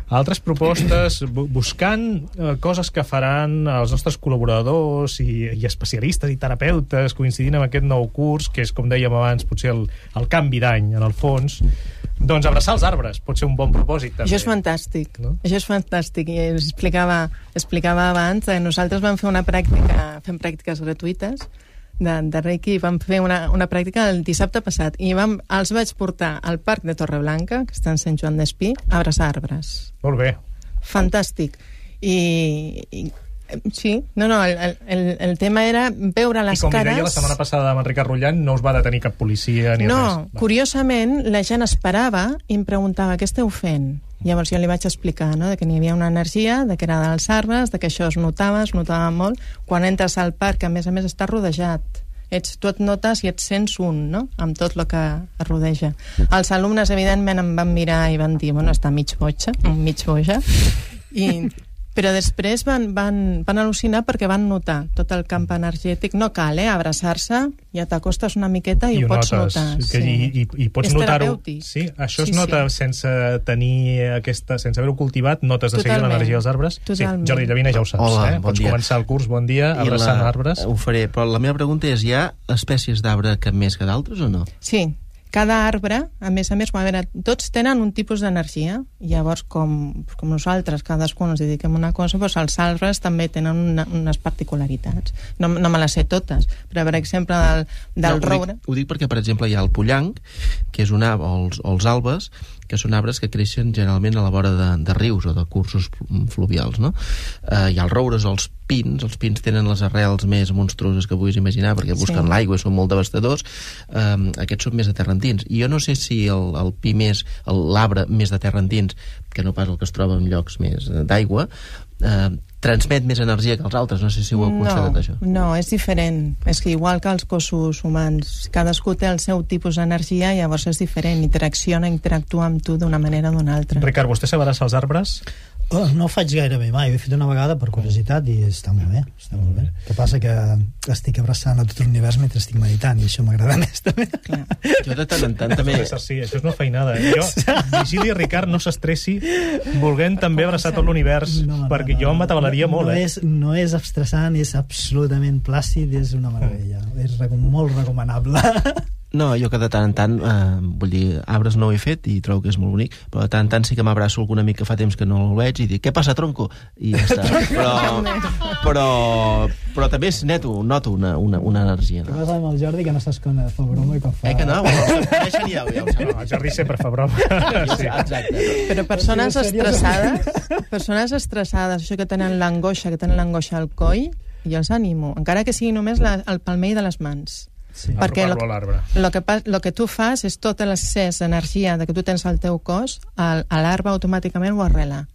Altres propostes, bu- buscant eh, coses que faran els nostres col·laboradors i, i especialistes i terapeutes coincidint amb aquest nou curs, que és, com dèiem abans, potser el, el canvi d'any, en el fons, doncs abraçar els arbres pot ser un bon propòsit, també.
Això és fantàstic.
No?
Això és fantàstic. I explicava, explicava abans, eh, nosaltres vam fer una pràctica, fem pràctiques gratuïtes de, de Reiki, vam fer una, una pràctica el dissabte passat i vam, els vaig portar al parc de Torreblanca, que està en Sant Joan d'Espí, a abraçar arbres.
Molt bé.
Fantàstic. I, i sí, no, no, el, el, el tema era veure
I
les
com li
cares...
deia la setmana passada amb Enric Rullant, no us va detenir cap policia ni
No,
res. Va.
curiosament, la gent esperava i em preguntava què esteu fent. Llavors jo li vaig explicar no? de que n'hi havia una energia, de que era dels arbres, de que això es notava, es notava molt. Quan entres al parc, a més a més, està rodejat. Ets, tu et notes i et sents un, no?, amb tot el que es rodeja. Els alumnes, evidentment, em van mirar i van dir, bueno, està mig boja, mig boja, i, però després van, van, van al·lucinar perquè van notar tot el camp energètic. No cal, eh, abraçar-se, ja t'acostes una miqueta i, ho pots
notes,
notar.
Que, i, i, I pots notar-ho. Sí, això
Sí,
es nota
sí.
sense tenir aquesta, sense haver-ho cultivat, notes de seguida
Totalment.
l'energia dels arbres.
Totalment.
Sí, Jordi Llavina ja ho saps,
Hola,
eh?
bon
Pots
dia.
començar el curs, bon dia,
I
abraçant
la-
arbres.
Ho faré, però la meva pregunta és, hi ha espècies d'arbre que més que d'altres o no?
Sí, cada arbre, a més a més, a veure, tots tenen un tipus d'energia, llavors, com, com nosaltres, cadascú ens dediquem a una cosa, doncs els arbres també tenen una, unes particularitats. No, no me les sé totes, però, per exemple, del, del
no,
roure...
Ho dic, ho dic perquè, per exemple, hi ha el pollanc, que és un arbre, o els, o els albes, que són arbres que creixen generalment a la vora de, de rius o de cursos fluvials, no? Eh, hi ha els roures o els pins, els pins tenen les arrels més monstruoses que puguis imaginar perquè busquen
Sí.
l'aigua i són molt devastadors eh, aquests són més de terra endins i jo no sé si el, el pi més l'arbre més de terra endins que no pas el que es troba en llocs més eh, d'aigua eh, transmet més energia que els altres no sé si ho heu constatat això
no, és diferent. És que igual que els cossos humans, cadascú té el seu tipus d'energia i llavors és diferent, interacciona, interactua amb tu d'una manera o d'una altra.
Ricard, vostè s'abraça els arbres?
Oh, no ho faig gairebé mai, ho he fet una vegada per curiositat i està molt bé, està molt bé. El que passa que estic abraçant a tot l'univers mentre estic meditant i això m'agrada més també.
Clar.
jo de tant en tant també
Sí, això és una feinada. eh? Jo, Vigili Ricard no s'estressi volent també abraçar tot l'univers, perquè jo m'atabalaria molt,
no
eh?
És, no és estressant, és absolutament plàcid, és una meravella. És recom molt recomanable.
No, jo que de tant en tant, eh, vull dir, arbres no ho he fet i trobo que és molt bonic, però de tant en tant sí que m'abraço algun amic que fa temps que no el veig i dic, què passa, tronco? I ja està. Però, però, però també és neto, noto una, una, una energia.
Què passa amb el Jordi, que no saps quan fa broma i quan fa...
Eh que no? Bueno, ja, ja ho
No, el Jordi sempre fa broma. Sí.
Exacte.
Però persones
Sí, seriós.
estressades, persones estressades, això que tenen l'angoixa, que tenen l'angoixa al coll, jo els animo, encara que sigui només la, el palmell de les mans.
Sí.
Perquè lo,
Apropar-lo a l'arbre.
lo, que, lo que tu fas és tot l'excés d'energia de que tu tens al teu cos, al- a l'arbre automàticament ho arrela.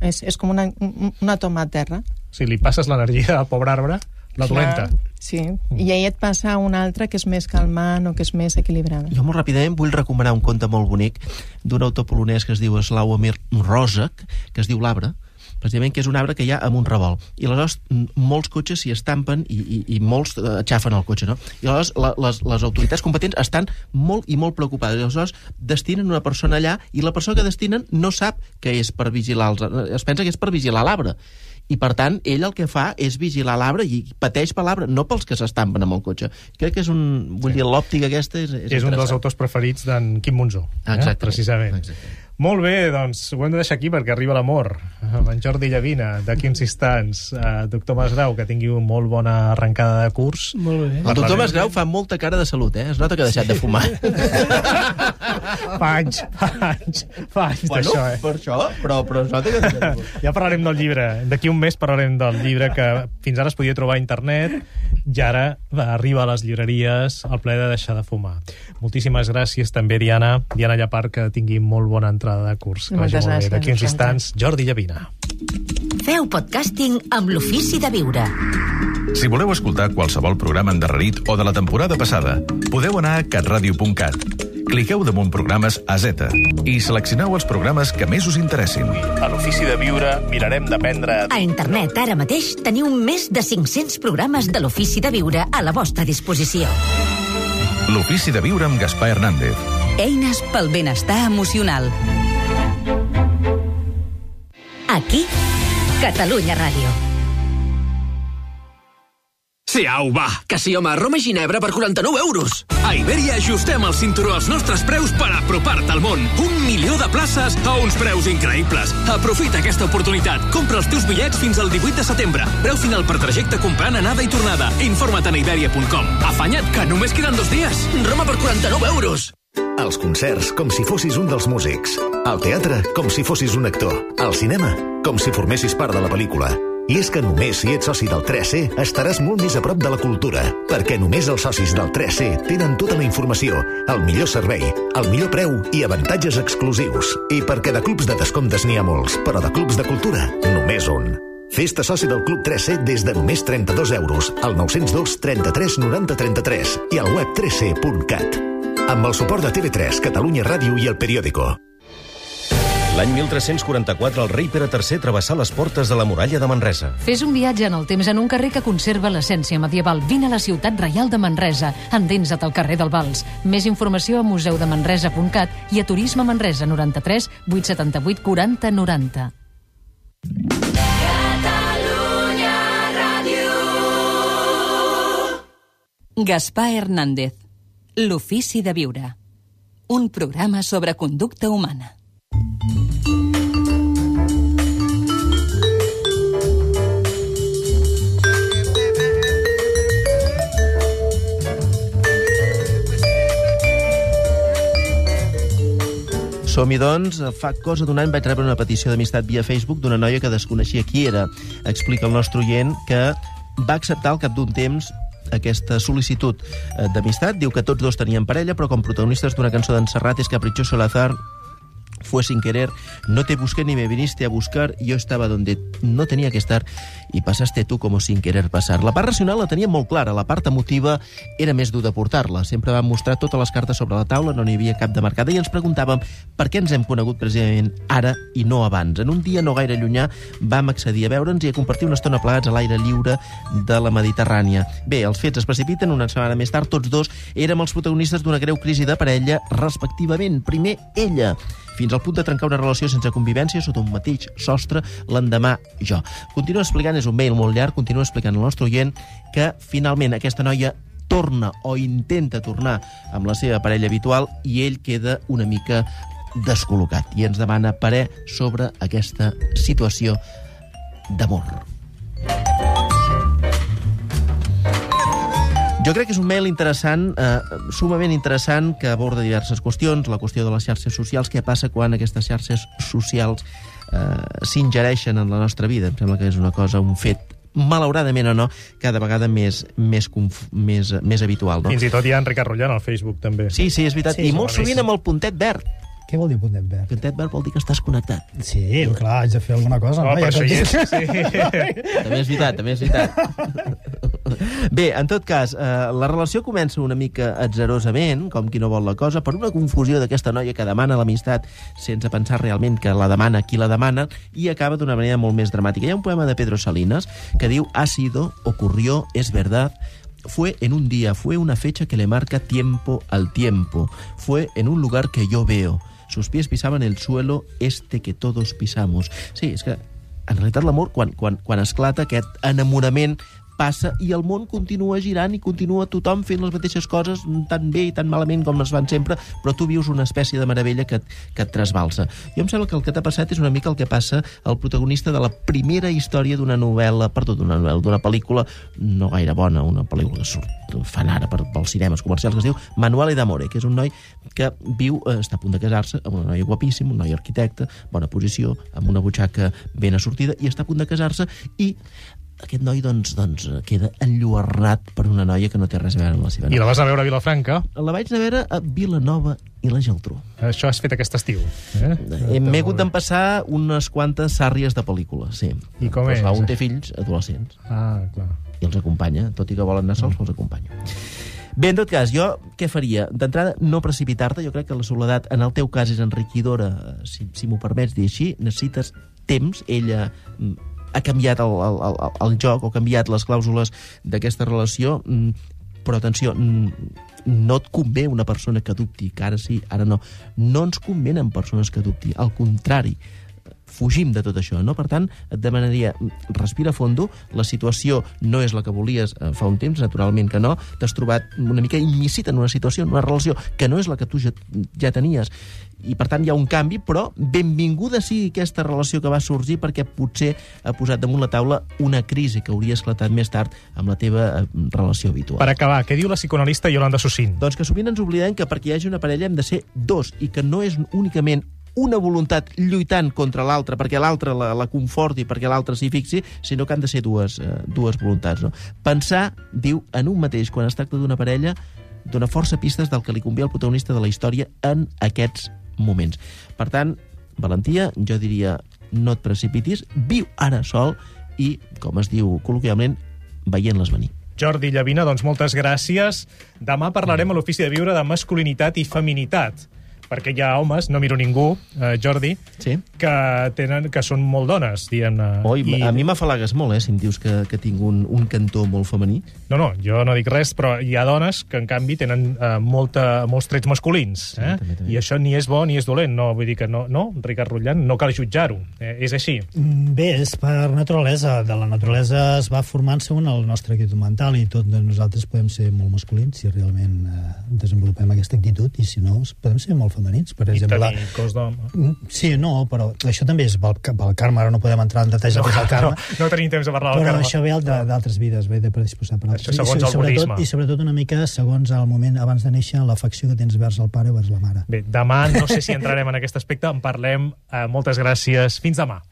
És, és com una, un- una toma a terra.
Si li passes l'energia al pobre arbre, la dolenta.
Sí, i ahir et passa una altra que és més calmant o que és més equilibrada.
Jo molt ràpidament vull recomanar un conte molt bonic d'un autor polonès que es diu Slawomir Rozek, que es diu L'arbre, precisament que és un arbre que hi ha amb un revolt. I aleshores molts cotxes s'hi estampen i, i, i molts eh, aixafen el cotxe, no? I aleshores la, les, les autoritats competents estan molt i molt preocupades. I aleshores destinen una persona allà i la persona que destinen no sap que és per vigilar els... Es pensa que és per vigilar l'arbre. I, per tant, ell el que fa és vigilar l'arbre i pateix per l'arbre, no pels que s'estampen amb el cotxe. Crec que és un... Vull dir, l'òptica aquesta és, és,
És un dels autors preferits d'en Quim Monzó.
Exactament.
Eh? Precisament.
Exactament.
Molt bé, doncs ho hem de deixar aquí perquè arriba l'amor. Amb en Jordi Llavina, d'aquí uns instants. Uh, doctor Masgrau, que tingui una molt bona arrencada de curs.
Molt bé.
El doctor Masgrau fa molta cara de salut, eh? Es nota que ha deixat de fumar.
Fa anys, fa anys, fa anys
bueno,
d'això, eh?
per això, però, però es nota que de.
Ja parlarem del llibre. D'aquí un mes parlarem del llibre que fins ara es podia trobar a internet i ara va, arriba a les llibreries el ple de deixar de fumar. Moltíssimes gràcies també, Diana. Diana Llapar, que tingui molt bona entrada de curs. Que vagi
Moltes
molt bé.
gràcies,
D'aquí uns instants, Jordi Llavina.
Feu podcasting amb l'ofici de viure.
Si voleu escoltar qualsevol programa endarrerit o de la temporada passada, podeu anar a catradio.cat. Cliqueu damunt programes a Z i seleccioneu els programes que més us interessin.
A l'Ofici de Viure mirarem d'aprendre
A internet ara mateix teniu més de 500 programes de l'ofici de viure a la vostra disposició.
L'Ofici de Viure amb Gaspar Hernández.
Eines pel benestar emocional.
Aquí, Catalunya Ràdio.
Sí, au, va, que sí, home, Roma i Ginebra per 49 euros. A Iberia ajustem el cinturó als nostres preus per apropar-te al món. Un milió de places a uns preus increïbles. Aprofita aquesta oportunitat. Compra els teus bitllets fins al 18 de setembre. Preu final per trajecte comprant anada i tornada. Informa't a iberia.com. Afanya't, que només queden dos dies. Roma per 49 euros.
Els concerts, com si fossis un dels músics. Al teatre, com si fossis un actor. Al cinema, com si formessis part de la pel·lícula. I és que només si ets soci del 3C estaràs molt més a prop de la cultura, perquè només els socis del 3C tenen tota la informació, el millor servei, el millor preu i avantatges exclusius. I perquè de clubs de descomptes n'hi ha molts, però de clubs de cultura, només un. Fes-te soci del Club 3C des de només 32 euros al 902 33 90 33 i al web 3C.cat. Amb el suport de TV3, Catalunya Ràdio i El Periódico.
L'any 1344 el rei Pere III travessà les portes de la muralla de Manresa.
Fes un viatge en el temps en un carrer que conserva l'essència medieval. Vine a la ciutat reial de Manresa. Endinsa't al carrer del Vals. Més informació a museudemanresa.cat i a Turisme Manresa 93 878 40 90.
Gaspar Hernández. L'ofici de viure. Un programa sobre conducta humana.
Som-hi, doncs. Fa cosa d'un any vaig rebre una petició d'amistat via Facebook d'una noia que desconeixia qui era. Explica el nostre oient que va acceptar al cap d'un temps aquesta sol·licitud eh, d'amistat. Diu que tots dos tenien parella, però com protagonistes d'una cançó d'en Serrat és Caprichoso Lazar fue sin querer, no te busqué ni me viniste a buscar, yo estaba donde no tenía que estar y pasaste tú como sin querer pasar. La part racional la tenia molt clara, la part emotiva era més dur de portar-la. Sempre vam mostrar totes les cartes sobre la taula, no n'hi havia cap de marcada i ens preguntàvem per què ens hem conegut precisament ara i no abans. En un dia no gaire llunyà vam accedir a veure'ns i a compartir una estona plegats a l'aire lliure de la Mediterrània. Bé, els fets es precipiten, una setmana més tard tots dos érem els protagonistes d'una greu crisi de parella, respectivament. Primer, ella, fins al punt de trencar una relació sense convivència sota un mateix sostre, l'endemà jo. Continua explicant, és un mail molt llarg, continua explicant al nostre oient que finalment aquesta noia torna o intenta tornar amb la seva parella habitual i ell queda una mica descol·locat i ens demana parer sobre aquesta situació d'amor. Jo crec que és un mail interessant, eh, sumament interessant, que aborda diverses qüestions, la qüestió de les xarxes socials, què passa quan aquestes xarxes socials eh, s'ingereixen en la nostra vida. Em sembla que és una cosa, un fet malauradament o no, cada vegada més, més, conf- més, més habitual. No?
Fins i tot hi ha en Ricard Rullant al Facebook, també.
Sí, sí, és veritat.
Sí,
I molt sovint amb el puntet verd.
Què vol dir puntet verd?
Puntet verd vol dir que estàs connectat.
Sí, clar, haig de fer alguna cosa.
No,
no?
per
Ja
això hi és, sí.
també és veritat, també és veritat. Bé, en tot cas, eh, la relació comença una mica atzerosament, com qui no vol la cosa, per una confusió d'aquesta noia que demana l'amistat sense pensar realment que la demana qui la demana, i acaba d'una manera molt més dramàtica. Hi ha un poema de Pedro Salinas que diu «Ha sido, ocurrió, es verdad, fue en un día, fue una fecha que le marca tiempo al tiempo, fue en un lugar que yo veo, sus pies pisaban el suelo este que todos pisamos». Sí, és que en realitat l'amor, quan, quan, quan esclata aquest enamorament passa i el món continua girant i continua tothom fent les mateixes coses tan bé i tan malament com es fan sempre, però tu vius una espècie de meravella que, que et trasbalsa. Jo em sembla que el que t'ha passat és una mica el que passa al protagonista de la primera història d'una novel·la, perdó, d'una novel·la, d'una pel·lícula no gaire bona, una pel·lícula que surt, fan ara per, pels cinemes comercials, que es diu Manuel d'Amore, que és un noi que viu, eh, està a punt de casar-se amb una noia guapíssima, un noi arquitecte, bona posició, amb una butxaca ben assortida, i està a punt de casar-se, i aquest noi doncs, doncs queda enlluernat per una noia que no té res a veure amb la seva
I la vas a veure a Vilafranca?
La vaig anar a veure a Vilanova i la Geltrú.
Això has fet aquest estiu. Eh?
Eh, M'he hagut d'empassar unes quantes sàrries de pel·lícula, sí.
I com
pues,
és?
Va, un té fills adolescents.
Ah, clar.
I els acompanya, tot i que volen anar sols, mm. els acompanya. Bé, en tot cas, jo què faria? D'entrada, no precipitar-te. Jo crec que la soledat, en el teu cas, és enriquidora, eh, si, si m'ho permets dir així. Necessites temps. Ella mm, ha canviat el, el, el, el joc o ha canviat les clàusules d'aquesta relació, mm, però atenció, mm, no et convé una persona que dubti, que ara sí, ara no. No ens convenen persones que dubti, al contrari fugim de tot això, no? Per tant, et demanaria, respira fondo, la situació no és la que volies eh, fa un temps, naturalment que no, t'has trobat una mica immiscit en una situació, en una relació que no és la que tu ja, ja tenies, i per tant hi ha un canvi, però benvinguda sigui aquesta relació que va sorgir perquè potser ha posat damunt la taula una crisi que hauria esclatat més tard amb la teva eh, relació habitual.
Per acabar, què diu la psicoanalista Yolanda Sussin?
Doncs que sovint ens oblidem que perquè hi hagi una parella hem de ser dos i que no és únicament una voluntat lluitant contra l'altra perquè l'altre la, la conforti, perquè l'altre s'hi fixi, sinó que han de ser dues, eh, dues voluntats. No? Pensar, diu, en un mateix, quan es tracta d'una parella, dona força pistes del que li convé al protagonista de la història en aquests moments. Per tant, valentia, jo diria, no et precipitis, viu ara sol i, com es diu col·loquialment, veient-les venir.
Jordi Llavina, doncs moltes gràcies. Demà parlarem a l'Ofici de Viure de masculinitat i feminitat perquè hi ha homes, no miro ningú, eh, Jordi,
sí.
que, tenen, que són molt dones, diguem -ne.
Oi, I... a mi m'afalagues molt, eh, si em dius que, que tinc un, un cantó molt femení.
No, no, jo no dic res, però hi ha dones que, en canvi, tenen eh, molta, molts trets masculins. Eh? també, també. I això ni és bo ni és dolent. No, vull dir que no, no Ricard Rutllant, no cal jutjar-ho. Eh, és així.
Bé, és per naturalesa. De la naturalesa es va formant segons el nostre actitud mental i tot de nosaltres podem ser molt masculins si realment eh, desenvolupem aquesta actitud i si no, podem ser molt femenins. Per
I
exemple,
tenir cos d'home.
Sí, no, però això també és pel, pel karma, ara no podem entrar en detalls
No,
del karma.
no, no tenim temps de parlar del
però
karma.
això ve d'altres vides, ve de predisposar per altres.
Això segons
I,
el
sobretot,
budisme.
I sobretot una mica segons el moment abans de néixer, l'afecció que tens vers el pare o vers la mare.
Bé, demà no sé si entrarem en aquest aspecte, en parlem. Eh, moltes gràcies. Fins demà.